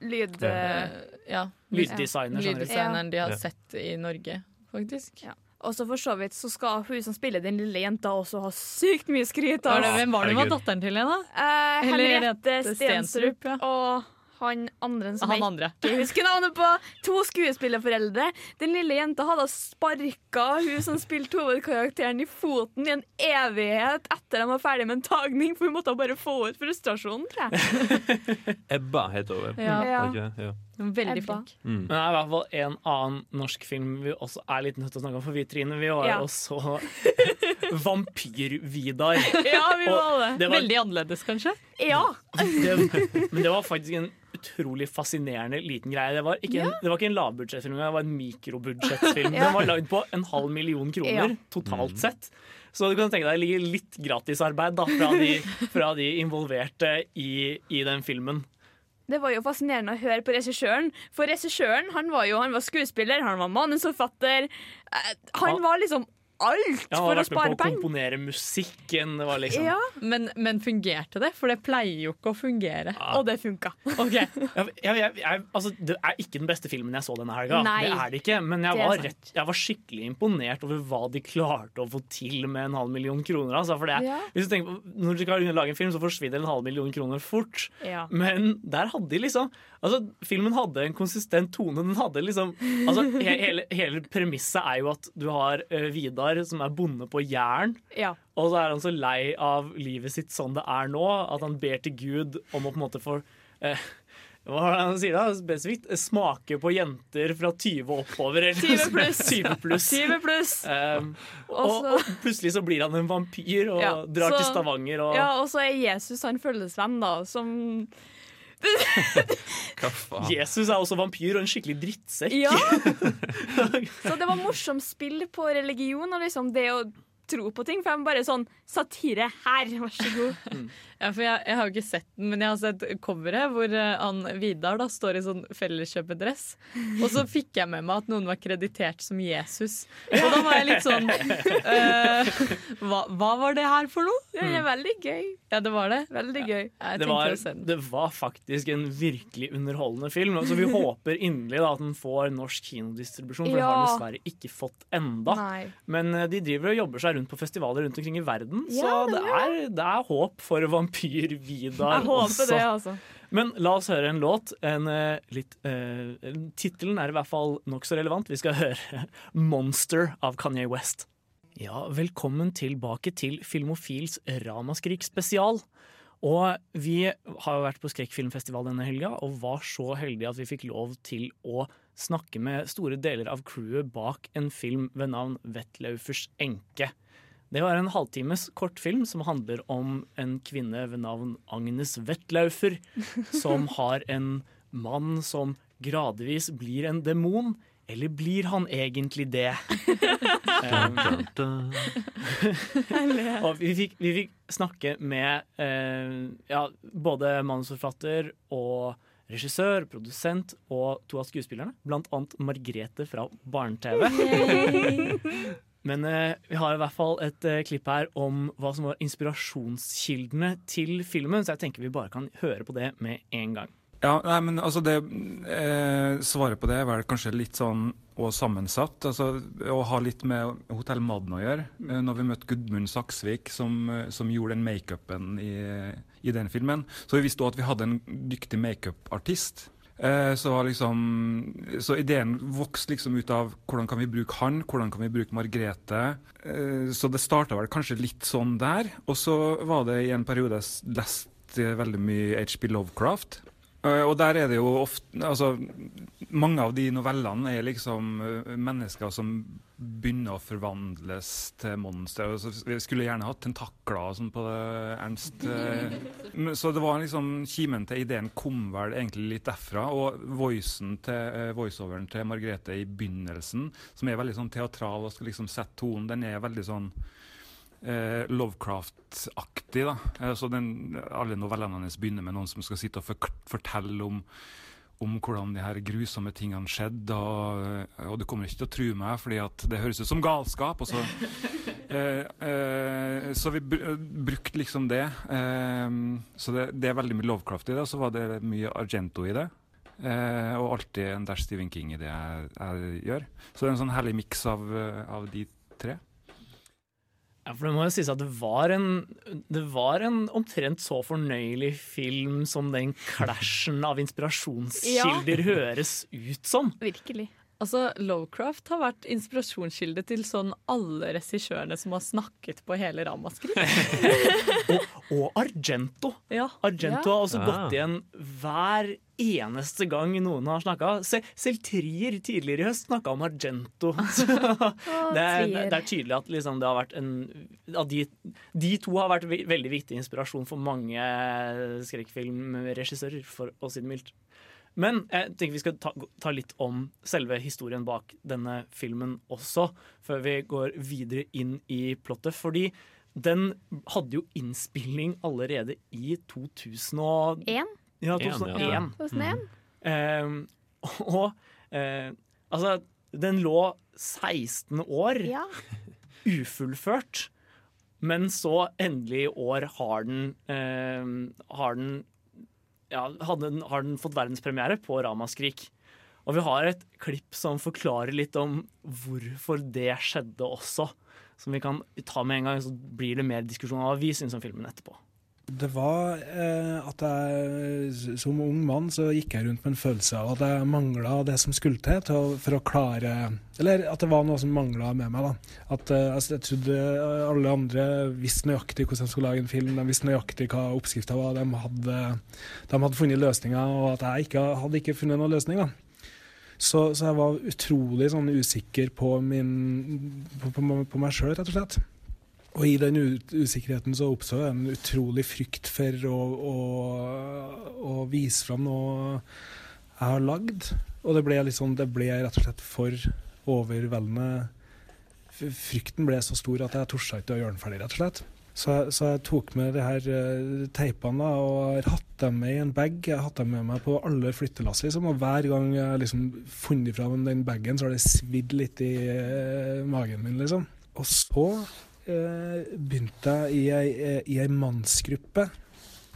Lyd... eh, ja, Lyddesigner. lyddesigneren de har Ja. sett i Norge, faktisk. Ja. Og så for så vidt så skal hun som spiller den lille jenta, også ha sykt mye skryt. Av. det, hvem var det var datteren til henne? da? Eh, Henriette Stensrup ja. og han andre som Han jeg andre. ikke husker navnet på. To skuespillerforeldre. Den lille jenta hadde sparka hun som spilte hovedkarakteren i foten i en evighet etter de var ferdig med en tagning, for hun måtte bare få ut frustrasjonen, tror jeg. (laughs) Ebba heter hun. Ja. Ja. Ja. Veldig Ebba. flink. Mm. Men det er i hvert fall en annen norsk film vi også er litt nødt til å snakke om. For vi Trine, vi var Ja. jo så (laughs) Vampyr-Vidar. (laughs) Ja, vi var det. Det var, Veldig annerledes, kanskje? Ja. det, men det var faktisk en utrolig fascinerende liten greie. Det var ikke en, det var ikke en lavbudsjettfilm, det var en mikrobudsjettfilm. (laughs) Ja. Den var lagd på en halv million kroner Ja. totalt sett. Så du kan tenke deg det ligger litt gratisarbeid da, fra, de, fra de involverte i, i den filmen. Det var jo fascinerende å høre på regissøren. For regissøren han var jo han var skuespiller, han var manusforfatter. Eh, Han Han- var liksom alt Ja, han for har å vært med spare på å penger. komponere musikken. Det var liksom Ja, Men, men fungerte det? For det pleier jo ikke å fungere. og det funka. (laughs) Okay. jeg, jeg, jeg, jeg, altså, Det er ikke den beste filmen jeg så denne helga. Nei. Det er det ikke, Men jeg var, rett, jeg var skikkelig imponert over hva de klarte å få til med en halv million kroner. Altså, for det, Ja. hvis du tenker Når du skal lage en film, så forsvinner en halv million kroner fort. Ja. Men der hadde de liksom Altså, Filmen hadde en konsistent tone. Den hadde liksom altså, he, hele, hele premisset er jo at du har uh, Vidar som er bonde på Jæren. Ja. Og så er han så lei av livet sitt sånn det er nå, at han ber til Gud om å på en måte få uh, hva er det han sier da? Spesifikt? Smake på jenter fra 20 og oppover. eller 20 pluss. 20 pluss. 20 pluss. Um, og, Og plutselig så blir han en vampyr og Ja, drar til Stavanger. Og, Ja, og så er Jesus han følgesvenn, da, som (laughs) Hva faen? Jesus er også vampyr og en skikkelig drittsekk. Ja! (laughs) Så det var morsomt spill på religion og liksom det å tro på ting. For jeg var bare sånn Satire her, vær så god. (laughs) Ja, for jeg, jeg har jo ikke sett den, men jeg har sett coveret hvor eh, han Vidar da står i sånn felleskjøpedress. Og så fikk jeg med meg at noen var kreditert som Jesus. Og da var jeg litt sånn uh, hva, hva var det her for noe? Det er veldig gøy. Ja, det var det. Veldig gøy. Det var, det var faktisk en virkelig underholdende film. Altså, vi håper inderlig da at den får norsk kinodistribusjon, for det har den Ja. dessverre ikke fått enda. Nei. Men eh, de driver og jobber seg rundt på festivaler rundt omkring i verden, Ja, så de det er, det er håp for Vampyr-Vidar også. det, altså. Men la oss høre en låt. En, litt, eh, Tittelen er i hvert fall nokså relevant. Vi skal (laughs) høre 'Monster' av Kanye West. Ja, velkommen tilbake til Filmofils Ramaskrik spesial. Og vi har jo vært på skrekkfilmfestival denne helga, og var så heldige at vi fikk lov til å snakke med store deler av crewet bak en film ved navn Vettlaufers enke. Det var en halvtimes kortfilm som handler om en kvinne ved navn Agnes Wettlaufer, som (laughs) har en mann som gradvis blir en demon. Eller blir han egentlig det? Um, (laughs) og vi fikk, vi fikk snakke med eh, ja, både manusforfatter og regissør, produsent og to av skuespillerne. Blant annet Margrethe fra Barne-TV. Men eh, vi har i hvert fall et eh, klipp her om hva som var inspirasjonskildene til filmen, så jeg tenker vi bare kan høre på det med en gang. Ja, nei, men altså det eh, Svaret på det er vel kanskje litt sånn og sammensatt. Altså å ha litt med Hotell Madden å gjøre. Eh, når vi møtte Gudmund Saksvik, som, eh, som gjorde den makeupen i, i den filmen, så vi visste også at vi hadde en dyktig makeupartist. Eh, så, liksom, så ideen vokste liksom ut av hvordan kan vi bruke han, hvordan kan vi bruke Margrethe. Eh, så det starta vel kanskje litt sånn der. Og så var det i en periode jeg leste veldig mye HP Lovecraft. Eh, og der er det jo ofte Altså, mange av de novellene er liksom eh, mennesker som begynner å forvandles til monstre. Vi skulle gjerne hatt tentakler sånn på det, Ernst. eh. Så det var liksom Kimen til ideen kom vel egentlig litt derfra. Og voicen til, voiceoveren til Margrethe i begynnelsen, som er veldig sånn teatral og skal liksom sette tonen, den er veldig sånn eh, Lovecraft-aktig. da. Eh, så den, Alle novellene hennes begynner med noen som skal sitte og for fortelle om, om hvordan de her grusomme tingene skjedde. Og, og du kommer ikke til å true meg, fordi at det høres ut som galskap. og så... (laughs) Eh, eh, så vi br brukte liksom det. Eh, så det, det er veldig mye Lovecraft i det, og så var det mye Argento i det. Eh, og alltid en dash Stephen King i det jeg, jeg gjør. Så det er en sånn herlig miks av, av de tre. Ja, for det må jo sies at det var en Det var en omtrent så fornøyelig film som den clashen av inspirasjonskilder høres ut som. Virkelig. Altså, Lovecraft har vært inspirasjonskilde til sånn alle regissørene som har snakket på hele Ramaskrik. (laughs) Og Argento. Ja. Argento Ja. har også gått igjen hver eneste gang noen har snakka. Se, selv Trier tidligere i høst snakka om Argento. (laughs) Det, er, det er tydelig at liksom det har vært en at de, de to har vært ve- veldig viktig inspirasjon for mange skrekkfilmregissører, for å si det mildt. Men jeg tenker vi skal ta, ta litt om selve historien bak denne filmen også, før vi går videre inn i plottet. Fordi den hadde jo innspilling allerede i 2001. Ja, En, 2001. ja. 2001? Eh, (laughs) og eh, altså, den lå 16 år Ja. (laughs) ufullført. Men så endelig i år har den, eh, har den ja, den, har den fått verdenspremiere på Ramaskrik. Og vi har et klipp som forklarer litt om hvorfor det skjedde også. Som vi kan ta med en gang, så blir det mer diskusjon av hva vi syns om filmen etterpå. Det var eh, at jeg som ung mann så gikk jeg rundt med en følelse av at jeg mangla det som skulle til, til for å klare Eller at det var noe som mangla med meg. da. At eh, Jeg trodde alle andre visste nøyaktig hvordan de skulle lage en film, de visste nøyaktig hva oppskrifta var, de hadde, de hadde funnet løsninger, og at jeg ikke hadde ikke funnet noen løsning. da. Så, så jeg var utrolig sånn usikker på, min, på, på, på meg sjøl, rett og slett. Og i den usikkerheten så oppstod en utrolig frykt for å, å, å vise fram noe jeg har lagd. Og det ble, liksom, det ble rett og slett for overveldende. Frykten ble så stor at jeg torde ikke å gjøre den ferdig, rett og slett. Så, jeg- så jeg tok med de her eh, teipene og har hatt dem med i en bag. Jeg har hatt dem med meg på alle flyttelass. Liksom, og hver gang jeg har liksom funnet fram den bagen, så har det svidd litt i eh, magen min. liksom. Og så begynte jeg i ei, eh, i ei mannsgruppe.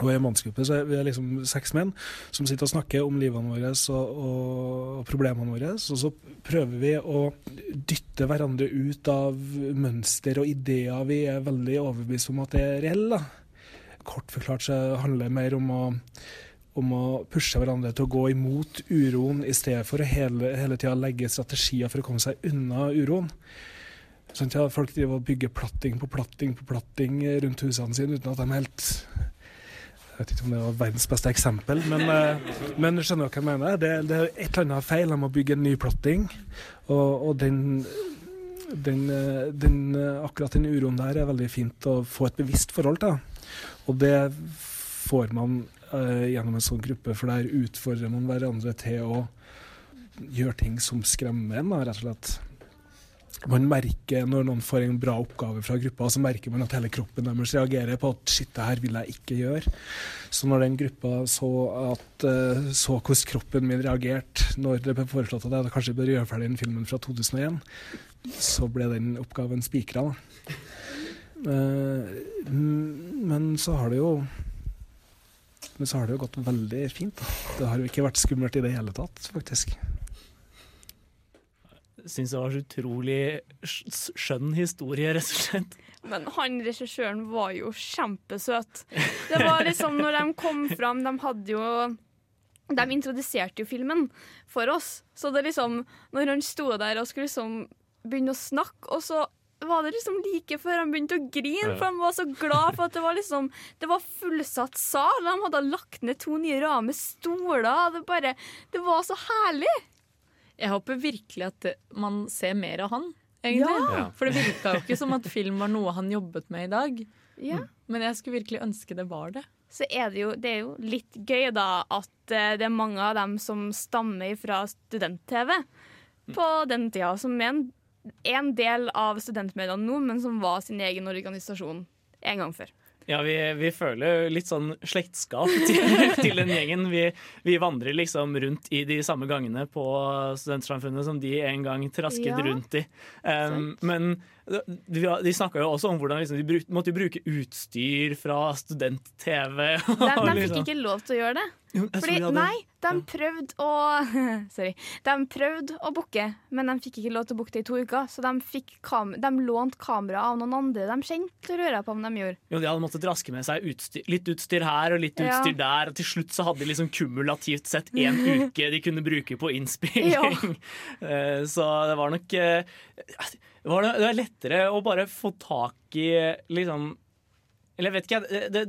Og i en mannsgruppe så er vi liksom seks menn som sitter og snakker om livene våre og, og problemene våre. Og så prøver vi å dytte hverandre ut av mønster og ideer vi er veldig overbevist om at det er reelle. Kort forklart så handler det mer om å om å pushe hverandre til å gå imot uroen, i stedet for å hele, hele tida legge strategier for å komme seg unna uroen. Sånn ja, folk driver og bygger platting på platting på platting rundt husene sine uten at de helt Jeg vet ikke om det var verdens beste eksempel, men, (laughs) eh, men du skjønner hva jeg mener. Det, det er et eller annet feil. De må bygge en ny platting, og, og den, den, eh, den, eh, akkurat den uroen der er veldig fint å få et bevisst forhold til. Og det får man eh, gjennom en sånn gruppe, for der utfordrer man hverandre til å gjøre ting som skremmer en, rett og slett. Man merker Når noen får en bra oppgave fra gruppa, så merker man at hele kroppen deres reagerer på at shit, det her vil jeg ikke gjøre. Så når den gruppa så, at, eh, så hvordan kroppen min reagerte når det ble foreslått at jeg kanskje bør gjøre ferdig den filmen fra 2001, så ble den oppgaven spikra. Eh, Men så har det jo Men så har det jo gått veldig fint. da. Det har jo ikke vært skummelt i det hele tatt, faktisk. Syns det var så utrolig skjønn historie, rett og slett. Men han regissøren var jo kjempesøt. Det var liksom når de kom fram, de hadde jo De introduserte jo filmen for oss. Så det liksom Når han sto der og skulle liksom begynne å snakke, og så var det liksom like før han begynte å grine, for han var så glad for at det var liksom Det var fullsatt sal. De hadde lagt ned to nye rad med stoler. Det bare Det var så herlig! Jeg håper virkelig at man ser mer av han, egentlig. Ja. For det virka jo ikke som at film var noe han jobbet med i dag. Ja. Men jeg skulle virkelig ønske det var det. så er det jo, det er jo litt gøy da at eh, det er mange av dem som stammer fra student-TV på den tida, som er en, en del av studentmediene nå, men som var sin egen organisasjon en gang før. Ja, vi, vi føler litt sånn slektskap (laughs) til, til den gjengen. Vi, vi vandrer liksom rundt i de samme gangene på Studentsamfunnet som de en gang trasket Ja. rundt i. Um, men de, de snakka jo også om hvordan liksom, de bruk, måtte bruke utstyr fra student-TV. (laughs) De, de fikk liksom- ikke lov til å gjøre det. Fordi, nei, de prøvde å (laughs) Sorry. De prøvde å booke, men de fikk ikke lov til å booke det i to uker. Så de, kam de lånte kamera av noen andre de kjente, lurer jeg på om de gjorde. Jo, de hadde måttet raske med seg utstyr, litt utstyr her og litt Ja. utstyr der. Og til slutt så hadde de liksom kumulativt sett én (laughs) uke de kunne bruke på innspilling. Ja. (laughs) Eh, så det var nok eh, det var, det var lettere å bare få tak i liksom Eller jeg vet ikke, det, det,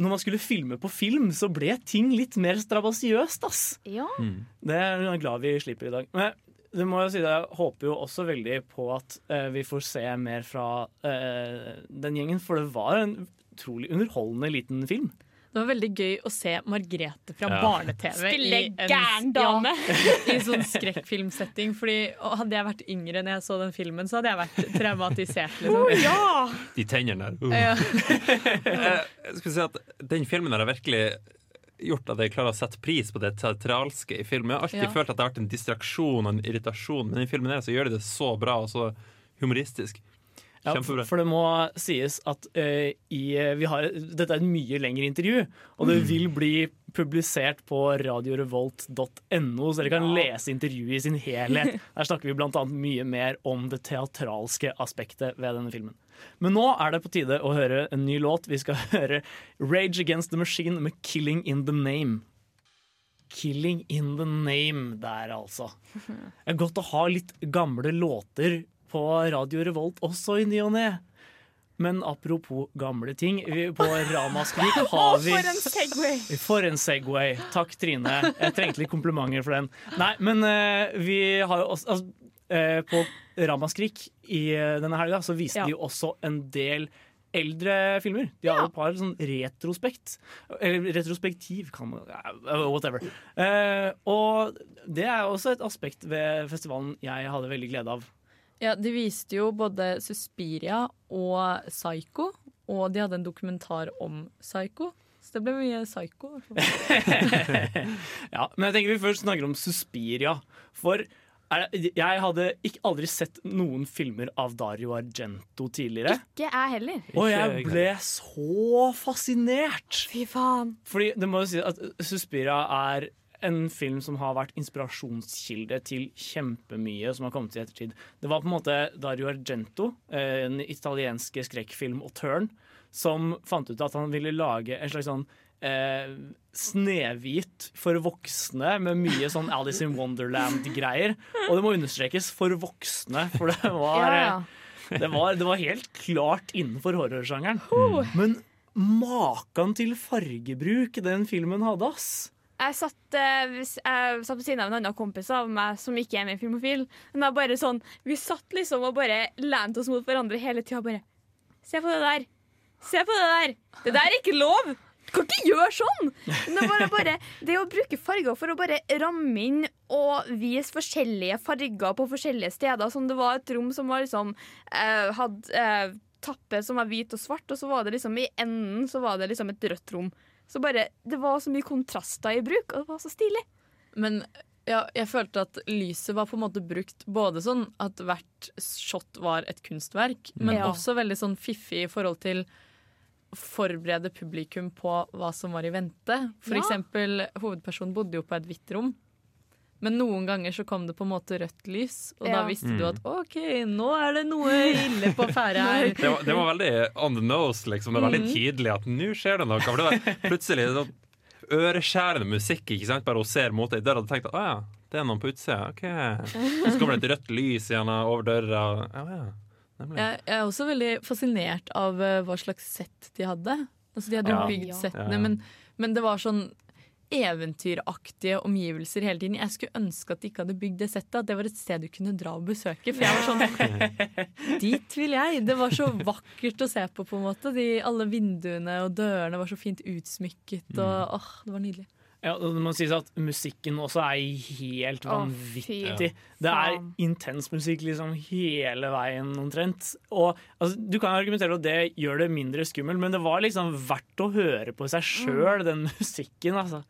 når man skulle filme på film, så ble ting litt mer strabasiøst, ass. Ja. Det er jeg glad vi slipper i dag. Men det må jeg si, jeg håper jo også veldig på at eh, vi får se mer fra eh, den gjengen, for det var en utrolig underholdende liten film. Det var veldig gøy å se Margrethe fra Ja. barne-TV Spille (laughs) i en- gæren dame. Ja, I sånn skrekkfilmsetting. Fordi og Hadde jeg vært yngre når jeg så den filmen, så hadde jeg vært traumatisert. Liksom. Oh, ja! (laughs) De tennene der. Ja. (laughs) Eh, jeg skulle si at Den filmen har virkelig gjort at jeg klarer å sette pris på det teatralske i film. Jeg har alltid Ja. følt at det har vært en distraksjon og en irritasjon, men i filmen her så gjør de det så bra og så humoristisk. Ja, Kjempebra. for det må sies at uh, i, vi har, dette er et mye lengre intervju, og det Mm. vil bli publisert på radiorevolt.no, så dere kan lese intervjuet i sin helhet. (laughs) Der snakker vi bl.a. mye mer om det teatralske aspektet ved denne filmen. Men nå er det på tide å høre en ny låt. Vi skal (laughs) høre Rage Against the Machine med 'Killing In The Name'. Killing in the name der, altså. (laughs) Det er godt å ha litt gamle låter på Radio Revolt også i ny og ne. Men apropos gamle ting, vi, på Ramaskrik (laughs) har vi For en Segway! For en Segway. Takk, Trine. Jeg trengte litt komplimenter for den. Nei, men eh, vi har jo også altså, eh, På Ramaskrik i eh, denne helga så viste Ja. de jo også en del eldre filmer. De har jo et par sånn retrospekt. Eller retrospektiv, kan man ja, Whatever. Uh, og det er også et aspekt ved festivalen jeg hadde veldig glede av. Ja, De viste jo både Suspiria og Psycho, og de hadde en dokumentar om Psycho. Så det ble mye Psycho. (laughs) ja, men jeg tenker vi først snakker om Suspiria. For det, jeg hadde ikke, aldri sett noen filmer av Dario Argento tidligere. Ikke jeg heller. Og jeg ble så fascinert! Fy faen. Fordi det må jo si at Suspiria er en film som har vært inspirasjonskilde til kjempemye som har kommet i ettertid. Det var på en måte Dario Argento, den italienske skrekkfilmautøren, som fant ut at han ville lage en slags sånn eh, Snehvit for voksne med mye sånn Alice in Wonderland-greier. Og det må understrekes for voksne, for det (laughs) var, eh, det var, det var helt klart innenfor horrorsjangeren. Men maken til fargebruk den filmen hadde, ass. Jeg satt, eh, jeg satt på siden av en annen kompis av meg som ikke er med i Filmofil. Men er bare sånn, Vi satt liksom og bare lente oss mot hverandre hele tida. Bare Se på det der! Se på det der! Det der er ikke lov! Du kan ikke gjøre sånn! Det, bare, bare, det å bruke farger for å bare ramme inn og vise forskjellige farger på forskjellige steder. Som det var et rom som var liksom eh, hadde eh, tappe som var hvit og svart, og så var det liksom i enden så var det liksom et rødt rom. Så bare, Det var så mye kontraster i bruk, og det var så stilig. Men ja, jeg følte at lyset var på en måte brukt både sånn at hvert shot var et kunstverk, men Ja. også veldig sånn fiffig i forhold til forberede publikum på hva som var i vente. For Ja. eksempel, hovedpersonen bodde jo på et hvitt rom. Men noen ganger så kom det på en måte rødt lys, og da visste visste du Mm. at OK, nå er det noe ille på ferde (laughs) her. Det var, det var veldig on the nose, liksom. Det var veldig Mhm. tydelig at nå skjer det noe. For det var plutselig sånn øreskjærende musikk. Ikke sant? Bare hun ser mot deg i døra og tenker at å ja, det er noen på utsida. Ok. Så kommer det et rødt lys gjerne over døra. Ja, ja. Jeg, jeg er også veldig fascinert av eh, hva slags sett de hadde. Altså, de hadde jo Ja. bygd settene, Ja, ja. Men, men det var sånn eventyraktige omgivelser hele tiden. Jeg skulle ønske at de ikke hadde bygd det settet, at det var et sted du kunne dra og besøke. For jeg var sånn (laughs) Dit vil jeg! Det var så vakkert å se på, på en måte. De, alle vinduene og dørene var så fint utsmykket, Mm. og åh, det var nydelig. Ja, det må sies at Musikken også er helt vanvittig. det er intens musikk liksom hele veien omtrent. Og altså, Du kan argumentere at det gjør det mindre skummelt, men det var liksom verdt å høre på seg sjøl, den musikken. altså.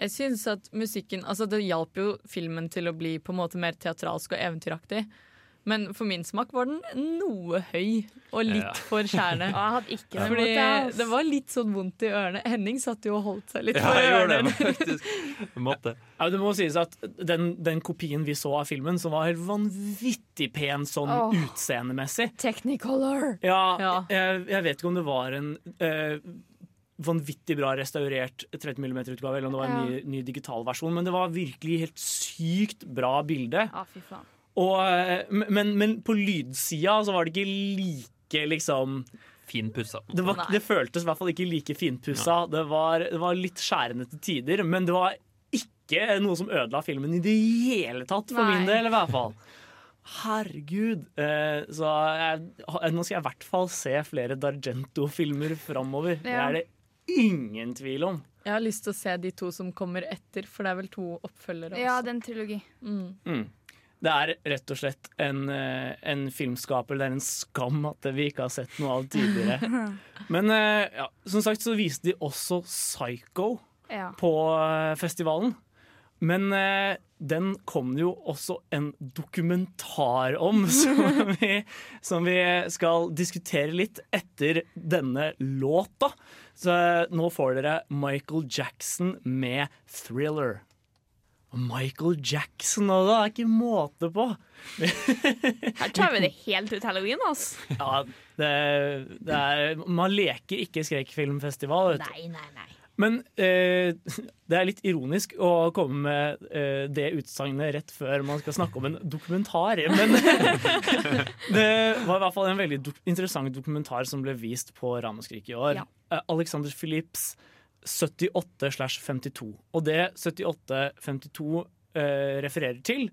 Jeg synes at musikken altså Det hjalp jo filmen til å bli på en måte mer teatralsk og eventyraktig. Men for min smak var den noe høy og litt Ja. for skjærende. (laughs) Jeg hadde ikke det Fordi det, var litt sånn vondt i ørene. Henning satt jo og holdt seg litt Ja, for ørene. det. (laughs) Måtte. Ja, det må sies at den, den kopien vi så av filmen, som var helt vanvittig pen sånn oh. utseendemessig Technicolor. Ja, Jeg, jeg vet ikke om det var en eh, vanvittig bra restaurert 30 mm-utgave, eller om det var en ny, ny digital versjon, men det var virkelig helt sykt bra bilde. Ja, fy faen. Og, eh, men, men på lydsida så var det ikke like liksom Finpussa. Det, var, det føltes i hvert fall ikke like finpussa. Det var, det var litt skjærende til tider, men det var ikke noe som ødela filmen i det hele tatt, for Nei. min del i hvert fall. Herregud. Eh, så jeg, nå skal jeg i hvert fall se flere Dargento-filmer framover. Det er det ingen tvil om. Jeg har lyst til å se de to som kommer etter, for det er vel to oppfølgere også. Ja, det er en trilogi. Mm. Mm. Det er rett og slett en, eh, en filmskaper. Det er en skam at vi ikke har sett noe av tidligere. (laughs) Men eh, ja, som sagt så viste de også Psycho. Ja. på eh, festivalen. Men eh, den kom det jo også en dokumentar om, (laughs) som vi, som vi skal diskutere litt etter denne låta. Så eh, nå får dere Michael Jackson med 'Thriller'. Michael Jackson og det er ikke måte på! (laughs) Her tar vi det helt ut halloween, altså. Ja, det, det er, man leker ikke skrekkfilmfestival. vet du. Nei, nei, nei. Men eh, (laughs) det er litt ironisk å komme med eh, det utsagnet rett før man skal snakke om en dokumentar. Men (laughs) det var i hvert fall en veldig do interessant dokumentar som ble vist på Ramaskrik i år. Ja. Eh, Alexander Phillips 78-52. Og det 78-52 eh, refererer til,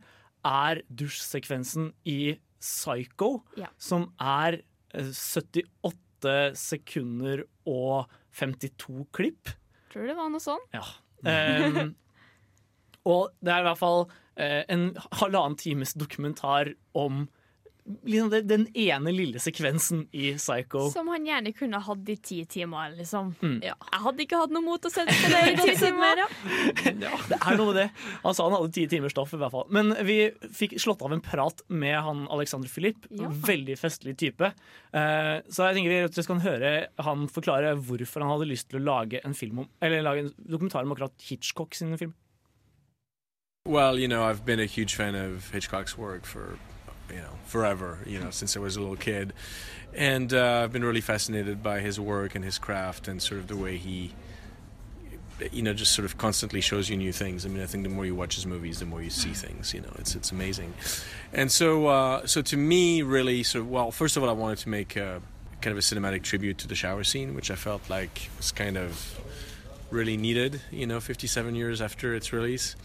er dusjsekvensen i Psycho, Ja. som er eh, 78 sekunder og 52 klipp. Tror det var noe sånn. Ja. Um, (laughs) og det er i hvert fall eh, en halvannen times dokumentar om liksom det, den ene lille sekvensen i Psycho. Som han gjerne kunne hatt i ti timer, liksom. Mm. Ja. Jeg hadde ikke hatt noe mot å sette det i (laughs) ti timer. Ja. Det er noe med det. Han sa han hadde ti timers stoff, i hvert fall. Men vi fikk slått av en prat med han Alexander Philipp. Ja. Veldig festlig type. Eh, så jeg tenker vi rett og slett kan høre han forklare hvorfor han hadde lyst til å lage en film om Eller lage en dokumentar om akkurat Hitchcock sin film. Well, you know, I've been a huge fan of Hitchcock's work for, you know, forever, you know, since I was a little kid. And uh, I've been really fascinated by his work and his craft and sort of the way he, you know, just sort of constantly shows you new things. I mean, I think the more you watch his movies, the more you see things, you know, it's, it's amazing. And so, uh, so to me, really, so, well, first of all, I wanted to make a, kind of a cinematic tribute to the shower scene, which I felt like was kind of really needed, you know, 57 years after its release.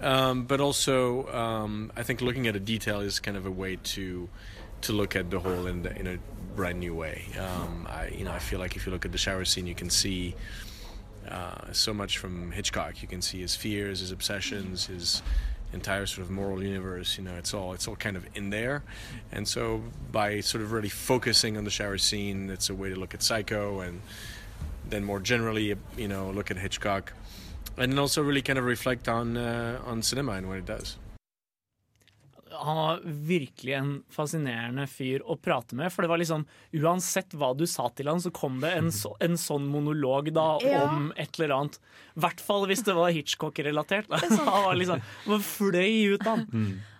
Um, but also, um, I think looking at a detail is kind of a way to to look at the whole in, the, in a brand new way. Um, I, you know, I feel like if you look at the shower scene, you can see uh, so much from Hitchcock. You can see his fears, his obsessions, his entire sort of moral universe. You know, it's all it's all kind of in there. And so, by sort of really focusing on the shower scene, it's a way to look at Psycho and then more generally, you know, look at Hitchcock, and then also really kind of reflect on uh, on cinema and what it does. han var virkelig en fascinerende fyr å prate med. For det var liksom, uansett hva du sa til han, så kom det en, så, en sånn monolog da (laughs) Ja. om et eller annet. I hvert fall hvis det var Hitchcock-relatert. da. (laughs) Han var liksom, fløy ut han.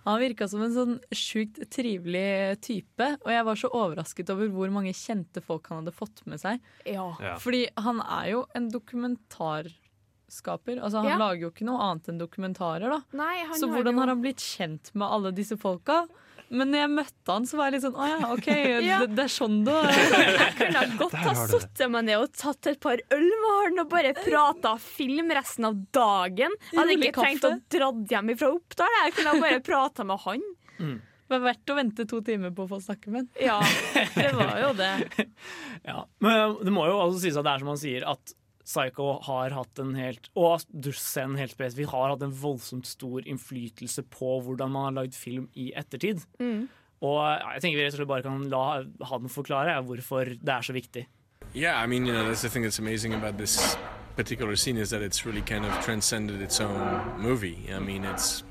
Han virka som en sånn sjukt trivelig type, og jeg var så overrasket over hvor mange kjente folk han hadde fått med seg. Ja. Ja. Fordi han er jo en dokumentarskaper. Altså, han Ja. lager jo ikke noe annet enn dokumentarer, da. Nei, han Så hvordan har han blitt kjent med alle disse folka? Men når jeg møtte han, så var jeg litt sånn Å ja, OK, (laughs) Ja. det, det er sånn (laughs) (laughs) da. Jeg kunne godt ha har meg ned og tatt et par øl med han og bare prata film resten av dagen. Jeg hadde ikke trengt å dra hjem fra Oppdal. Jeg kunne bare prata med han. Det var verdt å vente to timer på å få snakke med han. Ja, det var jo det. Ja. Men det må jo også sies at det er som han sier, at Psycho har hatt en helt Og Dussen helt spesifikt har hatt en voldsomt stor innflytelse på hvordan man har lagd film i ettertid. Mm. Og jeg tenker vi rett og slett bare kan la han forklare hvorfor det er så viktig. Yeah, I mean, you know, that's the thing that's amazing about this particular scene is that it's really kind of transcended its own movie. I mean, it's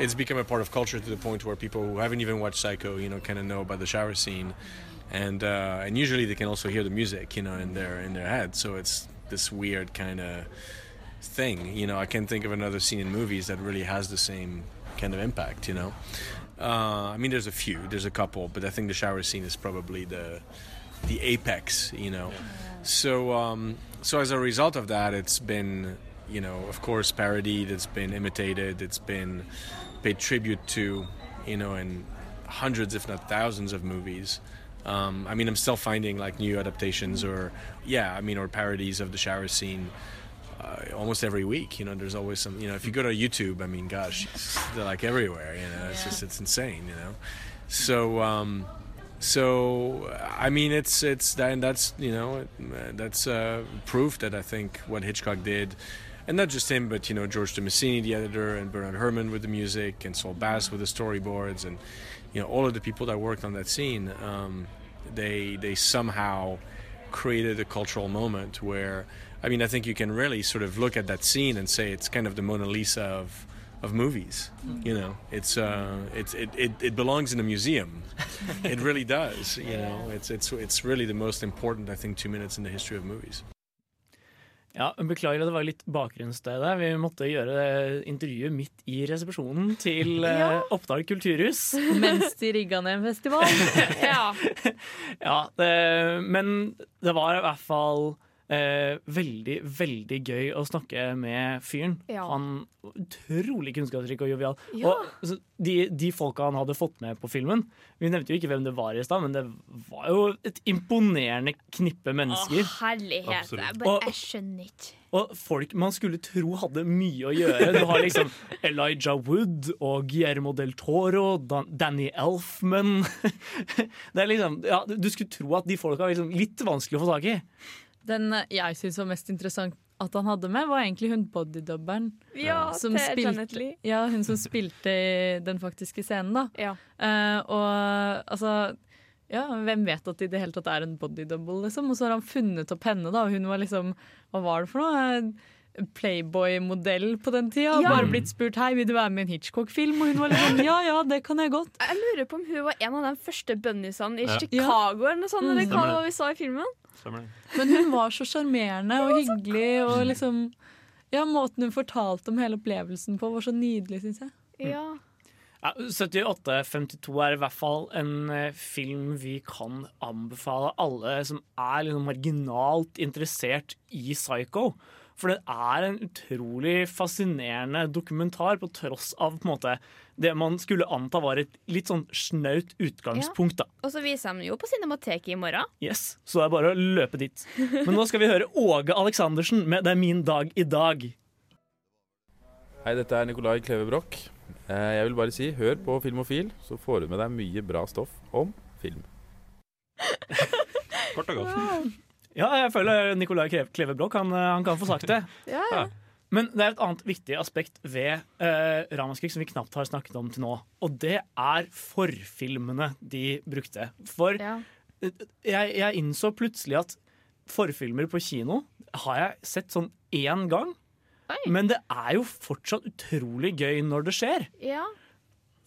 it's become a part of culture to the point where people who haven't even watched Psycho, you know, kind of know about the shower scene, and uh, and usually they can also hear the music, you know, in their in their head. So it's this weird kind of thing. You know, I can't think of another scene in movies that really has the same kind of impact. You know, uh, I mean, there's a few, there's a couple, but I think the shower scene is probably the the apex. You know, so um, so as a result of that, it's been you know, of course, parodied. It's been imitated. It's been paid tribute to, you know, in hundreds, if not thousands, of movies. Um, I mean, I'm still finding like new adaptations or, yeah, I mean, or parodies of the shower scene uh, almost every week. You know, there's always some. You know, if you go to YouTube, I mean, gosh, they're like everywhere. You know, it's just it's insane. You know, so. Um, so I mean, it's it's that and that's you know uh, that's uh, proof that I think what Hitchcock did, and not just him, but you know George de Messini, the editor, and Bernard Herrmann with the music, and Saul Bass with the storyboards, and you know all of the people that worked on that scene, um, they they somehow created a cultural moment where, I mean, I think you can really sort of look at that scene and say it's kind of the Mona Lisa of of movies. You know, it's uh, it's it, it, it belongs in a museum. (laughs) it really does. You know, it's it's it's really the most important, I think, two minutes in the history of movies. Ja, Beklager at det var litt bakgrunnsstøy der. Vi måtte gjøre intervjuet midt i resepsjonen til (laughs) eh, Ja. Oppdal kulturhus. (laughs) Mens de rigga ned en festival. (laughs) ja. Ja, det, men det var i hvert fall eh, veldig, veldig gøy å snakke med fyren. Ja. Han utrolig kunnskapsrik og jovial. Ja. Og så de, de folka han hadde fått med på filmen Vi nevnte jo ikke hvem det var i stad, men det var jo et imponerende knippe mennesker. Å, herlighet. Bare, Og- jeg skjønner ikke. Og folk man skulle tro hadde mye å gjøre. Du har liksom (laughs) Elijah Wood og Guillermo del Toro, Dan Danny Elfman (laughs) Det er liksom, ja, Du skulle tro at de folka var liksom litt vanskelig å få tak i. Den jeg syns var mest interessant at han hadde med, var egentlig hun bodydubberen. Ja, som til spilte- Janet Lee. Ja, hun som spilte i den faktiske scenen, da. Eh, og altså ja, Hvem vet at det i det hele tatt er en bodydouble, liksom? Og så har han funnet opp henne, da, og hun var liksom Hva var det for noe? Eh, Playboy-modell på den tida. Ja. Bare blitt spurt hei, vil du være med i en Hitchcock-film, og hun var liksom ja ja, det kan jeg godt. Jeg lurer på om hun var en av de første bunniesene i Ja. Chicago eller noe sånt, Mm. eller hva vi sa i filmen. Men hun var så sjarmerende og (laughs) hyggelig, og liksom Ja, måten hun fortalte om hele opplevelsen på, var så nydelig, syns jeg. Ja. Ja, 7852 er i hvert fall en eh, film vi kan anbefale alle som er liksom marginalt interessert i Psycho. For det er en utrolig fascinerende dokumentar, på tross av på en måte, det man skulle anta var et litt sånn snaut utgangspunkt. da. Og så viser de jo på Cinemateket i morgen. Yes, Så det er bare å løpe dit. Men nå skal vi høre Åge Aleksandersen med 'Det er min dag i dag'. Hei, dette er Nicolai Kleve Broch. Eh, Jeg vil bare si, hør på Filmofil, så får du med deg mye bra stoff om film. Kort og godt. Ja, jeg føler Nicolai Kleve- Broch han, eh, han kan få sagt det. (laughs) Ja, ja. Men det er et annet viktig aspekt ved uh, Ramaskrik som vi knapt har snakket om til nå. Og det er forfilmene de brukte. For Ja. eh, jeg, jeg innså plutselig at forfilmer på kino har jeg sett sånn én gang. Men det er jo fortsatt utrolig gøy når det skjer. Ja.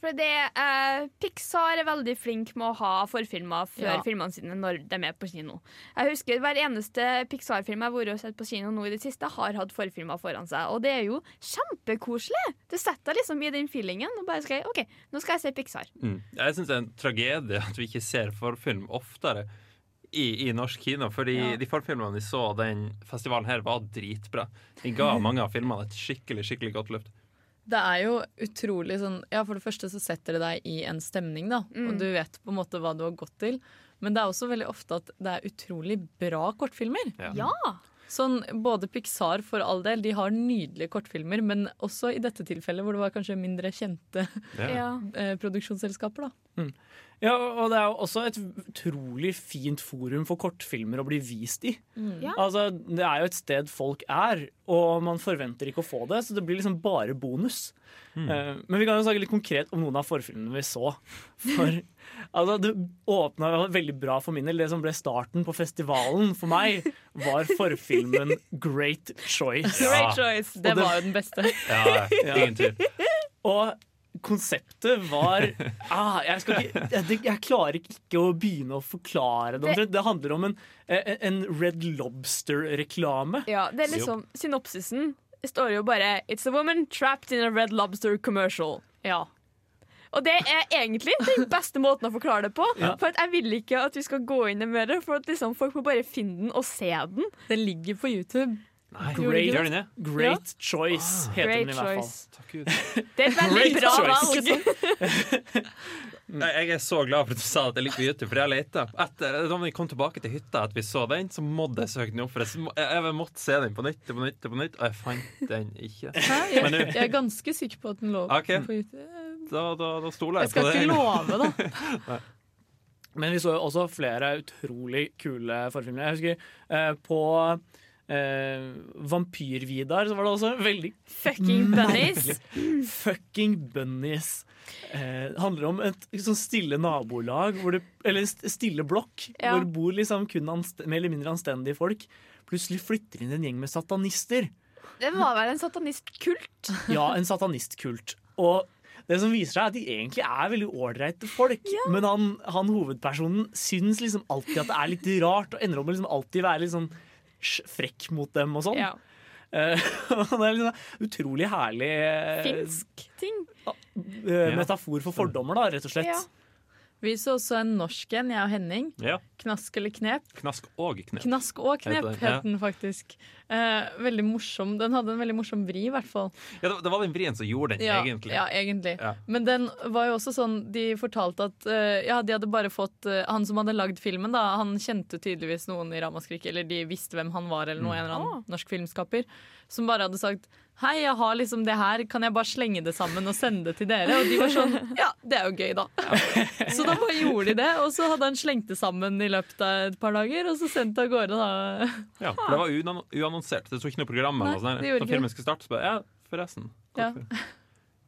For det, eh, Pixar er veldig flink med å ha forfilmer før Ja. filmene sine når de er på kino. Jeg husker Hver eneste Pixar-film jeg har vært og sett på kino nå i det siste, har hatt forfilmer foran seg. Og det er jo kjempekoselig! Du setter deg liksom i den feelingen. Og bare skal OK, nå skal jeg se Pixar. Mm. Jeg syns det er en tragedie at vi ikke ser forfilm oftere i, i norsk kino. Fordi Ja. de forfilmene vi så den festivalen her, var dritbra. De ga (laughs) mange av filmene et skikkelig skikkelig godt løft. Det er jo utrolig sånn Ja, for det første så setter det deg i en stemning, da. Mm. Og du vet på en måte hva du har gått til. Men det er også veldig ofte at det er utrolig bra kortfilmer. Ja. Sånn, Både Pixar for all del, de har nydelige kortfilmer, men også i dette tilfellet hvor det var kanskje mindre kjente Ja. (laughs) eh, produksjonsselskaper. da. Mm. Ja, og det er jo også et utrolig fint forum for kortfilmer å bli vist i. Mm. Ja. Altså, det er jo et sted folk er, og man forventer ikke å få det, så det blir liksom bare bonus. Eh, men vi kan jo snakke litt konkret om noen av forfilmene vi så. For (laughs) altså, det åpna veldig bra for min del. Det som ble starten på festivalen for meg, var forfilmen Great Choice. Great Choice, det var jo den beste. Ja, ingen tvil. (laughs) Og konseptet var (laughs) ah, jeg, skal ikke, jeg, jeg klarer ikke å begynne å forklare det. Det- Det handler om en, en Red Lobster-reklame. Ja, det er liksom Synopsisen står jo bare 'It's a woman trapped in a red lobster commercial'. Ja. Og det er egentlig den beste måten å forklare det på. Ja. For at jeg vil ikke at vi skal gå inn i mer, for at liksom folk må bare finne den og se den. Den ligger på YouTube. Great, Gjør den? Great Choice heter Great den i hvert fall. Takk Gud. (laughs) Det er et veldig Great bra choice. valg. Jeg (laughs) jeg er så glad for at du sa at jeg liker YouTube, for jeg. Etter da vi kom tilbake til hytta, at vi så den, så måtte jeg søke den opp. For jeg, jeg, jeg måtte se den på nytt på nytt, på nytt Og jeg fant den ikke. Hæ? Jeg, jeg er ganske sikker på at den lå okay. på YouTube. da, da, da stoler Jeg jeg, på skal ikke love, da. (laughs) Men vi så jo også flere utrolig kule forfilmer. Jeg husker eh, på eh, Vampyr-Vidar, så var det også veldig Fucking bunnies. Fucking bunnies. Eh, det handler om et sånn stille nabolag, hvor det, eller en stille blokk, Ja. hvor det bor liksom kun mer eller mindre anstendige folk. Plutselig flytter inn en gjeng med satanister. Det var vel en satanistkult? (laughs) Ja, en satanistkult. Og det som viser seg er at de egentlig er veldig ålreite folk. Men han, han hovedpersonen syns liksom alltid at det er litt rart, og ender opp med liksom alltid være litt sånn frekk mot dem og sånn. Ja. Eh, (laughs) det er liksom utrolig herlig eh, Finsk ting. eh, metafor for fordommer, da, rett og slett. Ja. Vi så også en norsk en, jeg og Henning. Ja. Knask eller knep. Knask og knep. Knask og knep ja. het den faktisk. Eh, veldig morsom. Den hadde en veldig morsom vri, i hvert fall. Ja, det, var den vrien som gjorde den, Ja, egentlig. ja, egentlig. Ja. Men den var jo også sånn De fortalte at eh, ja, de hadde bare fått eh, Han som hadde lagd filmen, da, han kjente tydeligvis noen i Ramaskrik, eller de visste hvem han var, eller noe, en eller annen norsk filmskaper, som bare hadde sagt Hei, jeg har liksom det her, kan jeg bare slenge det sammen og sende det til dere? Og de var sånn (laughs) Ja, det er jo gøy, da. (laughs) Så da bare gjorde de det, og så hadde han slengt det sammen i løpet av et par dager, og så sendt det av gårde, da. Ja, for det var uannonsert. Det sto ikke noe program. Eller noe sånt. Når filmen skulle starte, så bare Ja, forresten. Ja. (laughs)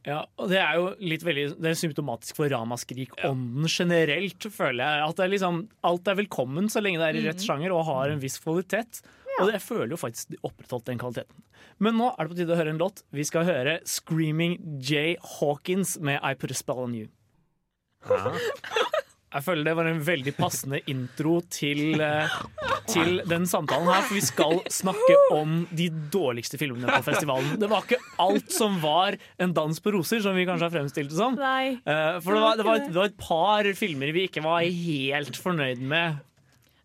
Ja, og det er jo litt veldig Det er symptomatisk for ramaskrik-ånden generelt, føler jeg. At det er liksom, alt er velkommen så lenge det er i rett Mhm. sjanger og har en viss kvalitet. Og jeg føler jo faktisk de opprettholdt den kvaliteten. Men nå er det på tide å høre en låt. Vi skal høre 'Screaming Jay Hawkins' med 'I Put a Spell On You'. Jeg føler det var en veldig passende intro til, eh, til den samtalen her, for vi skal snakke om de dårligste filmene på festivalen. Det var ikke alt som var en dans på roser, som vi kanskje har fremstilt det som. Nei. Eh, For det var, det, var et, det var et par filmer vi ikke var helt fornøyd med.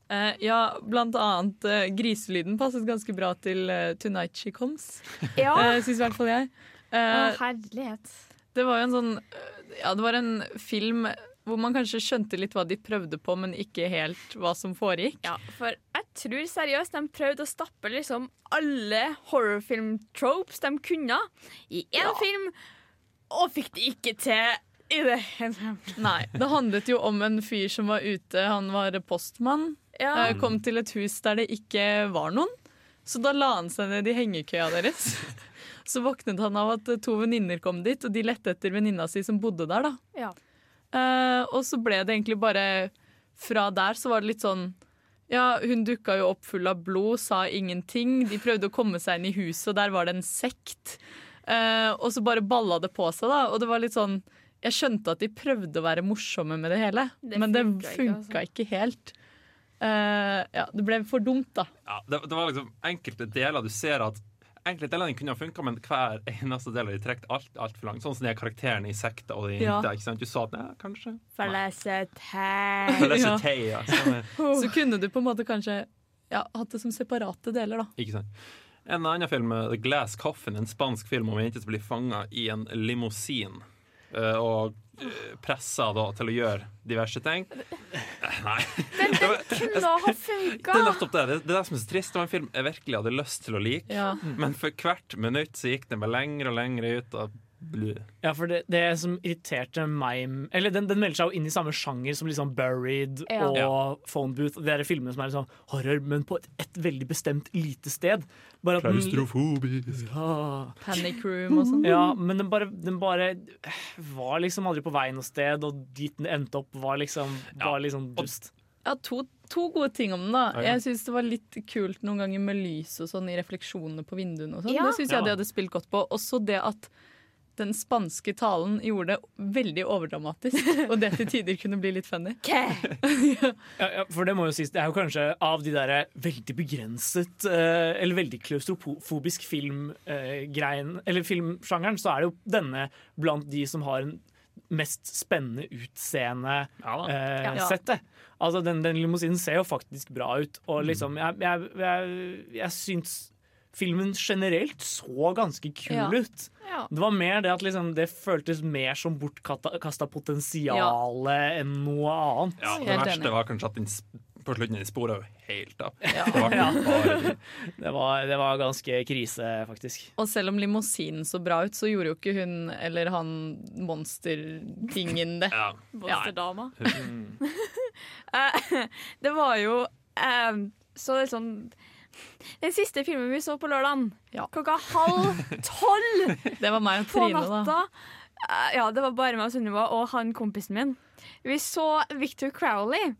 Eh, ja, blant annet uh, griselyden passet ganske bra til uh, 'Tonight She Comes'. (laughs) Ja. Uh, Syns i hvert fall jeg. Uh, herlighet. det var jo en sånn Ja, det var en film hvor man kanskje skjønte litt hva de prøvde på, men ikke helt hva som foregikk. Ja, for jeg tror seriøst de prøvde å stappe liksom alle horrorfilm-tropes de kunne i én film, og fikk det ikke til i det hele tatt. Nei, det handlet jo om en fyr som var ute, han var postmann. Ja. eh, Kom til et hus der det ikke var noen. Så da la han seg ned i hengekøya deres. (laughs) Så våknet han av at to venninner kom dit, og de lette etter venninna si som bodde der. da. Ja. Uh, og så ble det egentlig bare Fra der så var det litt sånn Ja, hun dukka jo opp full av blod, sa ingenting. De prøvde å komme seg inn i huset, og der var det en sekt. Uh, og så bare balla det på seg, da. Og det var litt sånn Jeg skjønte at de prøvde å være morsomme med det hele, Det men det funka ikke, altså. ikke helt. Eh, ja, det ble for dumt, da. Ja, det, det var liksom enkelte deler du ser at Enkelte deler kunne ha funka, men hver eneste del har de trukket alt altfor langt. Sånn som de karakterene i sekta og de Ja. jenta. ikke sant? Du sa at ja, kanskje. Felicity, ja. (laughs) Så kunne du på en måte kanskje ja, hatt det som separate deler, da. Ikke sant. En annen film, uh, The Glass Coffin, en spansk film om en jente som blir fanga i en limousin. Uh, og uh, pressa da til å gjøre diverse ting. Eh, Nei. Den, Det den kunne ha funka. Det er nettopp det. Det, det er det som er så trist. Det var en film jeg virkelig hadde lyst til å like. Ja. Men for hvert minutt så gikk den bare lenger og lenger ut. Og. Ja, for det, det som irriterte meg Eller den, den melder seg jo inn i samme sjanger som liksom Buried Ja. og Ja. Phone Booth. Det er filmene som er liksom horror, men på et, et veldig bestemt lite sted. Bare Klaustrofobisk. Ja. Panic Room og sånn. Ja, men den bare, den bare var liksom aldri på vei noe sted, og dit den endte opp, var liksom, var liksom dust. Ja, to, to gode ting om den. da. Jeg syns det var litt kult noen ganger med lys og sånn i refleksjonene på vinduene. og sånn Ja. Det syns jeg Ja. de hadde spilt godt på. Også det at den spanske talen gjorde det veldig overdramatisk, og det til tider kunne bli litt funny. (laughs) Ja, ja, for det må jo sies, det er jo kanskje av de der veldig begrenset eh, Eller veldig klaustrofobisk filmgreien Eller filmsjangeren, så er det jo denne blant de som har en mest spennende utseende Ja eh, Ja. settet. Altså, den, den limousinen ser jo faktisk bra ut, og liksom Jeg, jeg, jeg, jeg syns filmen generelt så ganske kul Ja. ut. Ja. Det var mer det at liksom, det føltes mer som bortkasta potensial enn noe annet. Ja, det Helt verste enig. var kanskje at den på slutten spora jo helt av. Ja. Det var Ja. (laughs) Det var, det var ganske krise, faktisk. Og selv om limousinen så bra ut, så gjorde jo ikke hun eller han monstertingen det. ja. Monsterdama. Mm. (laughs) Eh, det var jo eh, så er sånn Den siste filmen vi så på lørdagen, klokka halv tolv (laughs) Det var meg og Trine, da. Eh, Ja, det var bare meg og Sunniva og han kompisen min. Vi så Victor Crowley,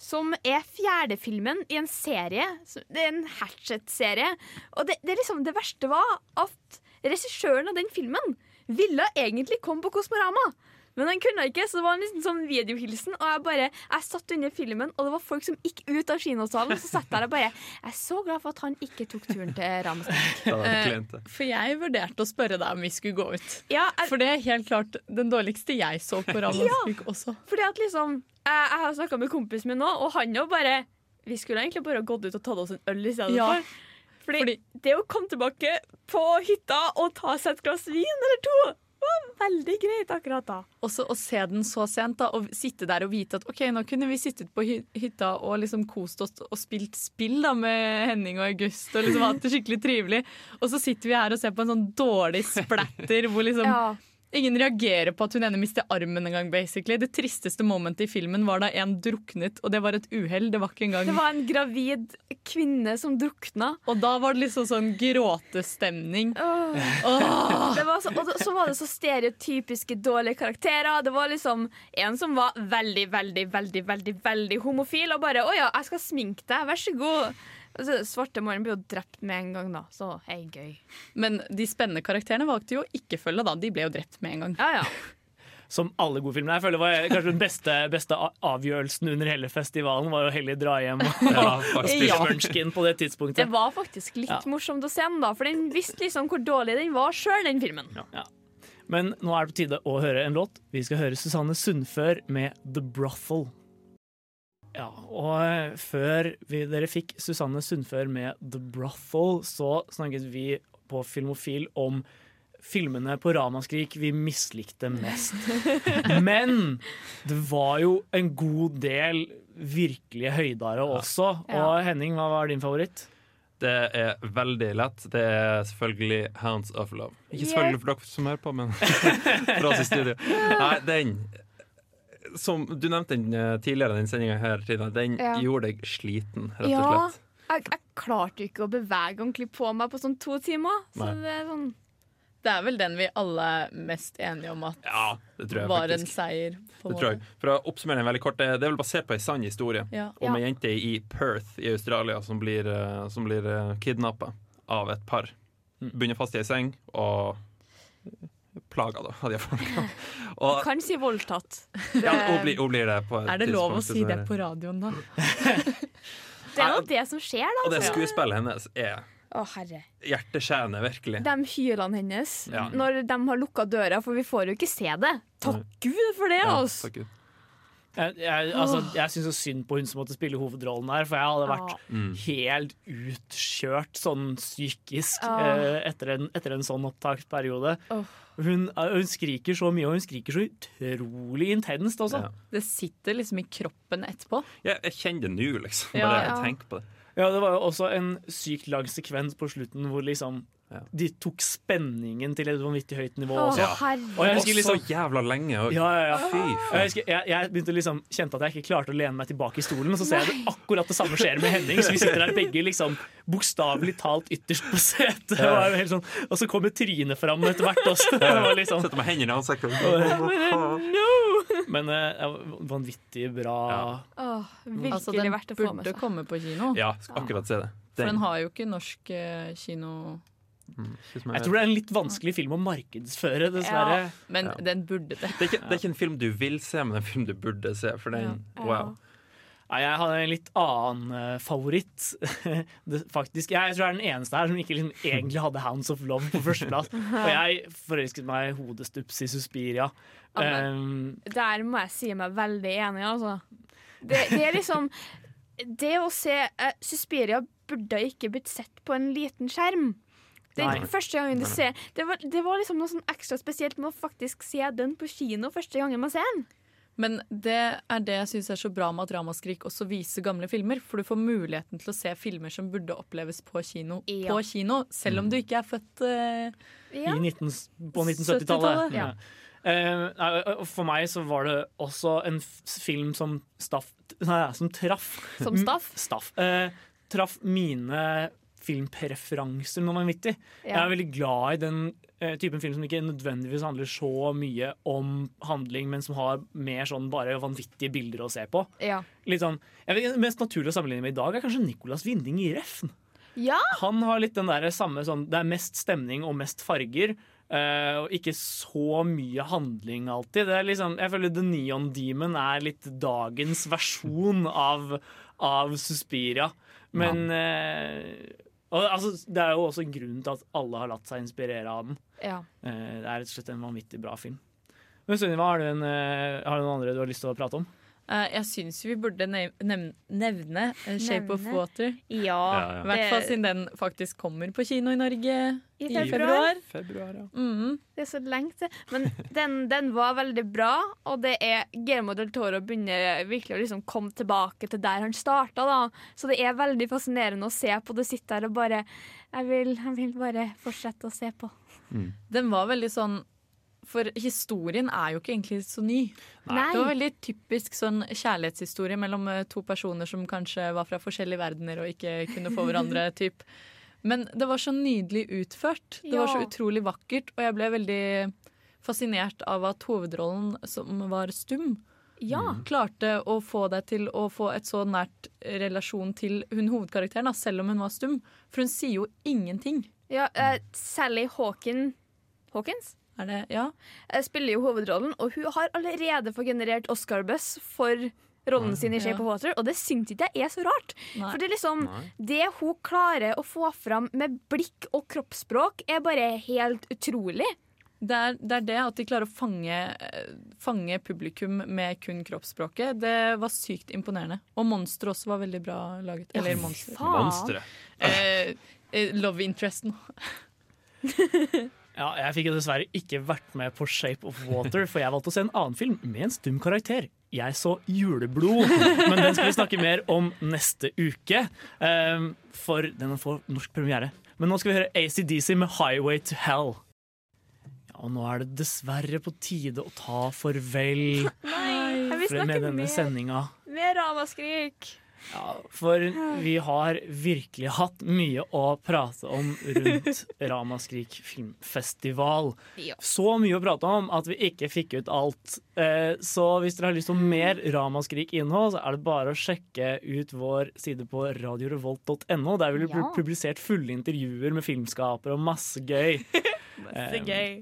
som er fjerdefilmen i en serie. Det er en Hatchet-serie. Og det, det, liksom, det verste var at regissøren av den filmen ville egentlig komme på Kosmorama. Men han kunne ikke, så det var en liten sånn videohilsen. Og jeg bare, jeg satt under filmen, og det var folk som gikk ut av kinosalen. Så satt jeg der og bare Jeg er så glad for at han ikke tok turen til Ramsdal. Eh, For jeg vurderte å spørre deg om vi skulle gå ut. Ja, For det er helt klart den dårligste jeg så på Ramaskrik også. Fordi at liksom Jeg, jeg har snakka med kompisen min nå, og han jo bare Vi skulle egentlig bare gått ut og tatt oss en øl i stedet Ja. for. Fordi, det å komme tilbake på hytta og ta seg et glass vin eller to var veldig greit akkurat da. Også å se den så sent da, og sitte der og vite at ok, nå kunne vi sittet på hytta og liksom kost oss og spilt spill da med Henning og August og liksom hatt det skikkelig trivelig. Og så sitter vi her og ser på en sånn dårlig splatter hvor liksom Ja. Ingen reagerer på at hun ene mister armen en gang, basically. Det tristeste momentet i filmen var da en druknet, og det var et uhell. Det var ikke engang Det var en gravid kvinne som drukna. Og da var det liksom sånn gråtestemning. Oh. Oh. så, og så var det så stereotypiske dårlige karakterer. Det var liksom en som var veldig, veldig, veldig veldig, veldig homofil og bare 'Å ja, jeg skal sminke deg, vær så god'. Altså, svarte Maren ble jo drept med en gang, da. Så hei, gøy. Men de spennende karakterene valgte jo å ikke følge, da. De ble jo drept med en gang. Ja, ja. (laughs) Som alle gode filmer. Jeg føler det var kanskje den beste, beste avgjørelsen under hele festivalen var å heller dra hjem og, Ja, (laughs) og spise Ja. munchkin på det tidspunktet. Det var faktisk litt Ja. morsomt å se den, da, for den visste liksom hvor dårlig den var sjøl, den filmen. Ja. Men nå er det på tide å høre en låt. Vi skal høre Susanne Sundfør med The Brothel. Ja, og eh, før vi, dere fikk Susanne Sundfør med The Brothel, så snakket vi på Filmofil om filmene på Ramaskrik vi mislikte mest. (laughs) Men det var jo en god del virkelige høydere også. Og Henning, hva var din favoritt? Det er veldig lett. Det er selvfølgelig Hounds of Love. Ikke selvfølgelig for dere som hører på, men (laughs) for oss i studio. (laughs) Nei, den som Du nevnte den eh, tidligere, den sendinga her, Trine. Den Ja. gjorde deg sliten, rett og Ja, slett. jeg, jeg klarte jo ikke å bevege ordentlig på meg på sånn to timer. Så Nei. det er sånn Det er vel den vi alle er mest enige om at Ja, det tror jeg var en faktisk. seier. På en Det tror jeg. For å oppsummere den veldig kort, det er vel basert på ei sann historie Ja. om Ja. ei jente i Perth i Australia som blir, uh, som blir kidnappa av et par. Mm. Bundet fast i ei seng og plaga da, av de folka. Og, Kan si voldtatt. ja, hun, blir, hun blir det på et Er det lov å si det på radioen, da? (laughs) Det er jo det som skjer, da. Og det altså. skuespillet hennes er Å, herre. hjerteskjærende, virkelig. De hylene hennes Ja. når de har lukka døra, for vi får jo ikke se det. Takk Gud for det, Ja, altså! Jeg, jeg, altså, jeg syns så synd på hun som måtte spille hovedrollen her, for jeg hadde vært Ja. Mm. helt utkjørt sånn psykisk Ja. eh, etter, en, etter en sånn opptaksperiode. Hun, eh, hun skriker så mye, og hun skriker så utrolig intenst også. Det sitter liksom i kroppen etterpå. Jeg, jeg kjenner det nå, liksom. Bare Ja, jeg ja. tenker på det. Ja, det var jo også en sykt lang sekvens på slutten hvor liksom de tok spenningen til et vanvittig høyt nivå. Å, også. Og jeg husker liksom så jævla lenge. Og... ja, ja, ja. Fy faen. Jeg, husker, jeg, jeg begynte liksom kjente at jeg ikke klarte å lene meg tilbake i stolen, og så ser jeg det akkurat det samme skjer med Henning. Så vi sitter der begge liksom bokstavelig talt ytterst på setet. Ja. Og, helt sånn, og så kommer Trine fram etter hvert også. Det liksom, Setter med hendene i ansiktet. men uh, vanvittig bra. Åh, virkelig Altså, den verdt å få med burde komme på kino. Ja, akkurat se det. For den har jo ikke norsk eh, kino Jeg tror det er en litt vanskelig film å markedsføre, dessverre. Ja, men Ja. den burde det. Det er, ikke, det er ikke en film du vil se, men en film du burde se. For den, Ja. wow. Nei, jeg hadde en litt annen eh, favoritt. (laughs) faktisk, jeg tror jeg er den eneste her som ikke liksom egentlig hadde Hounds of Love på førsteplass. Og jeg forelsket meg hodestups i Suspiria. Um, Der må jeg si meg veldig enig, altså. Det, det er liksom Det å se uh, Suspiria burde ikke blitt sett på en liten skjerm. Den er første gangen du ser det var, det var liksom noe sånn ekstra spesielt med å faktisk se den på kino første gangen man ser den. Men det er det jeg syns er så bra med at Ramaskrik også viser gamle filmer. For du får muligheten til å se filmer som burde oppleves på kino, Ja. på kino selv om du ikke er født eh, i 19, på 1970-tallet. 70-tallet, Ja. uh, for meg så var det også en film som staff Nei, som traff Som staff? (laughs) Staff. Uh, traff mine filmpreferanser noe vanvittig. Jeg Ja. er veldig glad i den uh, typen film som ikke nødvendigvis handler så mye om handling, men som har mer sånn bare vanvittige bilder å se på. Ja. Litt sånn, jeg vet, ikke, Mest naturlig å sammenligne med i dag er kanskje Nicolas Winding i Refn. Ja! Han har litt den der samme sånn Det er mest stemning og mest farger. Uh, og ikke så mye handling alltid. Det er liksom, jeg føler The Neon Demon er litt dagens versjon av, av Suspiria. Men eh, og, altså, Det er jo også grunnen til at alle har latt seg inspirere av den. Ja. Eh, det er rett og slett en vanvittig bra film. Men Sunniva, har eh, har du noen andre du har lyst til å prate om? Eh, jeg syns vi burde nevne nev nevne eh, Shape of Water. Ja, Ja, ja. I hvert fall siden den faktisk kommer på kino i Norge I i februar. februar. ja. Mm. Det er så lenge til. Men den, den var veldig bra, og det er Guillermo del Toro begynner virkelig å liksom komme tilbake til der han starta. Da. Så det er veldig fascinerende å se på. Du sitter der og bare jeg vil, jeg vil bare fortsette å se på. Den var veldig sånn For historien er jo ikke egentlig så ny. Nei. Det var veldig typisk sånn kjærlighetshistorie mellom eh, to personer som kanskje var fra forskjellige verdener og ikke kunne få hverandre. (laughs) typ. Men det var så nydelig utført. Det var så utrolig vakkert, og jeg ble veldig fascinert av at hovedrollen, som var stum, Ja. klarte å få deg til å få et så nært relasjon til hun hovedkarakteren, da, selv om hun var stum. For hun sier jo ingenting. Ja, uh, Sally Hawken Hawkins? Er det, ja? Jeg spiller jo hovedrollen, og hun har allerede fått generert Oscar-buss for rollen sin i Shape Ja. of Water, og det syns ikke jeg er så rart. Nei. For det er liksom Nei. Det hun klarer å få fram med blikk og kroppsspråk, er bare helt utrolig. Det er, det er det at de klarer å fange, eh, fange publikum med kun kroppsspråket. Det var sykt imponerende. Og monsteret også var veldig bra laget. Ja, Eller. Monsteret. Eh, eh, love interesten. (laughs) Ja, jeg fikk dessverre ikke vært med på Shape of Water, for jeg valgte å se en annen film med en stum karakter. Jeg så Juleblod, men den skal vi snakke mer om neste uke. ehm, for den får norsk premiere. Men nå skal vi høre ACDC med 'Highway to Hell'. Ja, og nå er det dessverre på tide å ta farvel Nei, med denne sendinga. Mer ramaskrik. Ja, for vi har virkelig hatt mye å prate om rundt (laughs) Ramaskrik filmfestival. Så mye å prate om at vi ikke fikk ut alt. Eh, Så hvis dere har lyst på mer Ramaskrik-innhold, så er det bare å sjekke ut vår side på radiorevolt.no. Der vil det bli publisert fulle intervjuer med filmskapere og masse gøy. (laughs) Masse Um, gøy.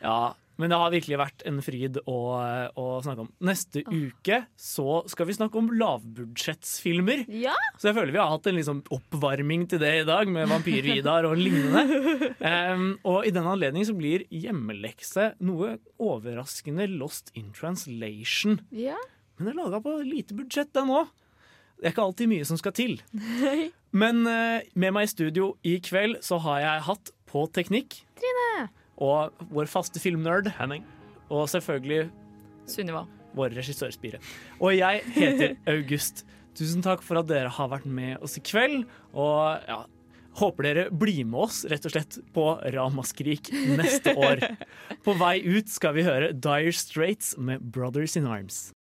Ja, men det har virkelig vært en fryd å, å snakke om. Neste uke så skal vi snakke om lavbudsjettsfilmer. Ja. Så jeg føler vi har hatt en liksom oppvarming til det i dag, med vampyr-Vidar og lignende. (laughs) Um, og i den anledning så blir hjemmelekse noe overraskende Lost in Translation. Ja. Men det er laga på lite budsjett, den òg. Det er ikke alltid mye som skal til. Men uh, med meg i studio i kveld så har jeg hatt på teknikk Trine. Og vår faste filmnerd Henning. Og selvfølgelig Sunniva. vår regissørspire. Og jeg heter (laughs) August. Tusen takk for at dere har vært med oss i kveld. Og ja, håper dere blir med oss rett og slett på Ramaskrik neste år. (laughs) På vei ut skal vi høre Dire Straits med 'Brothers in Arms'.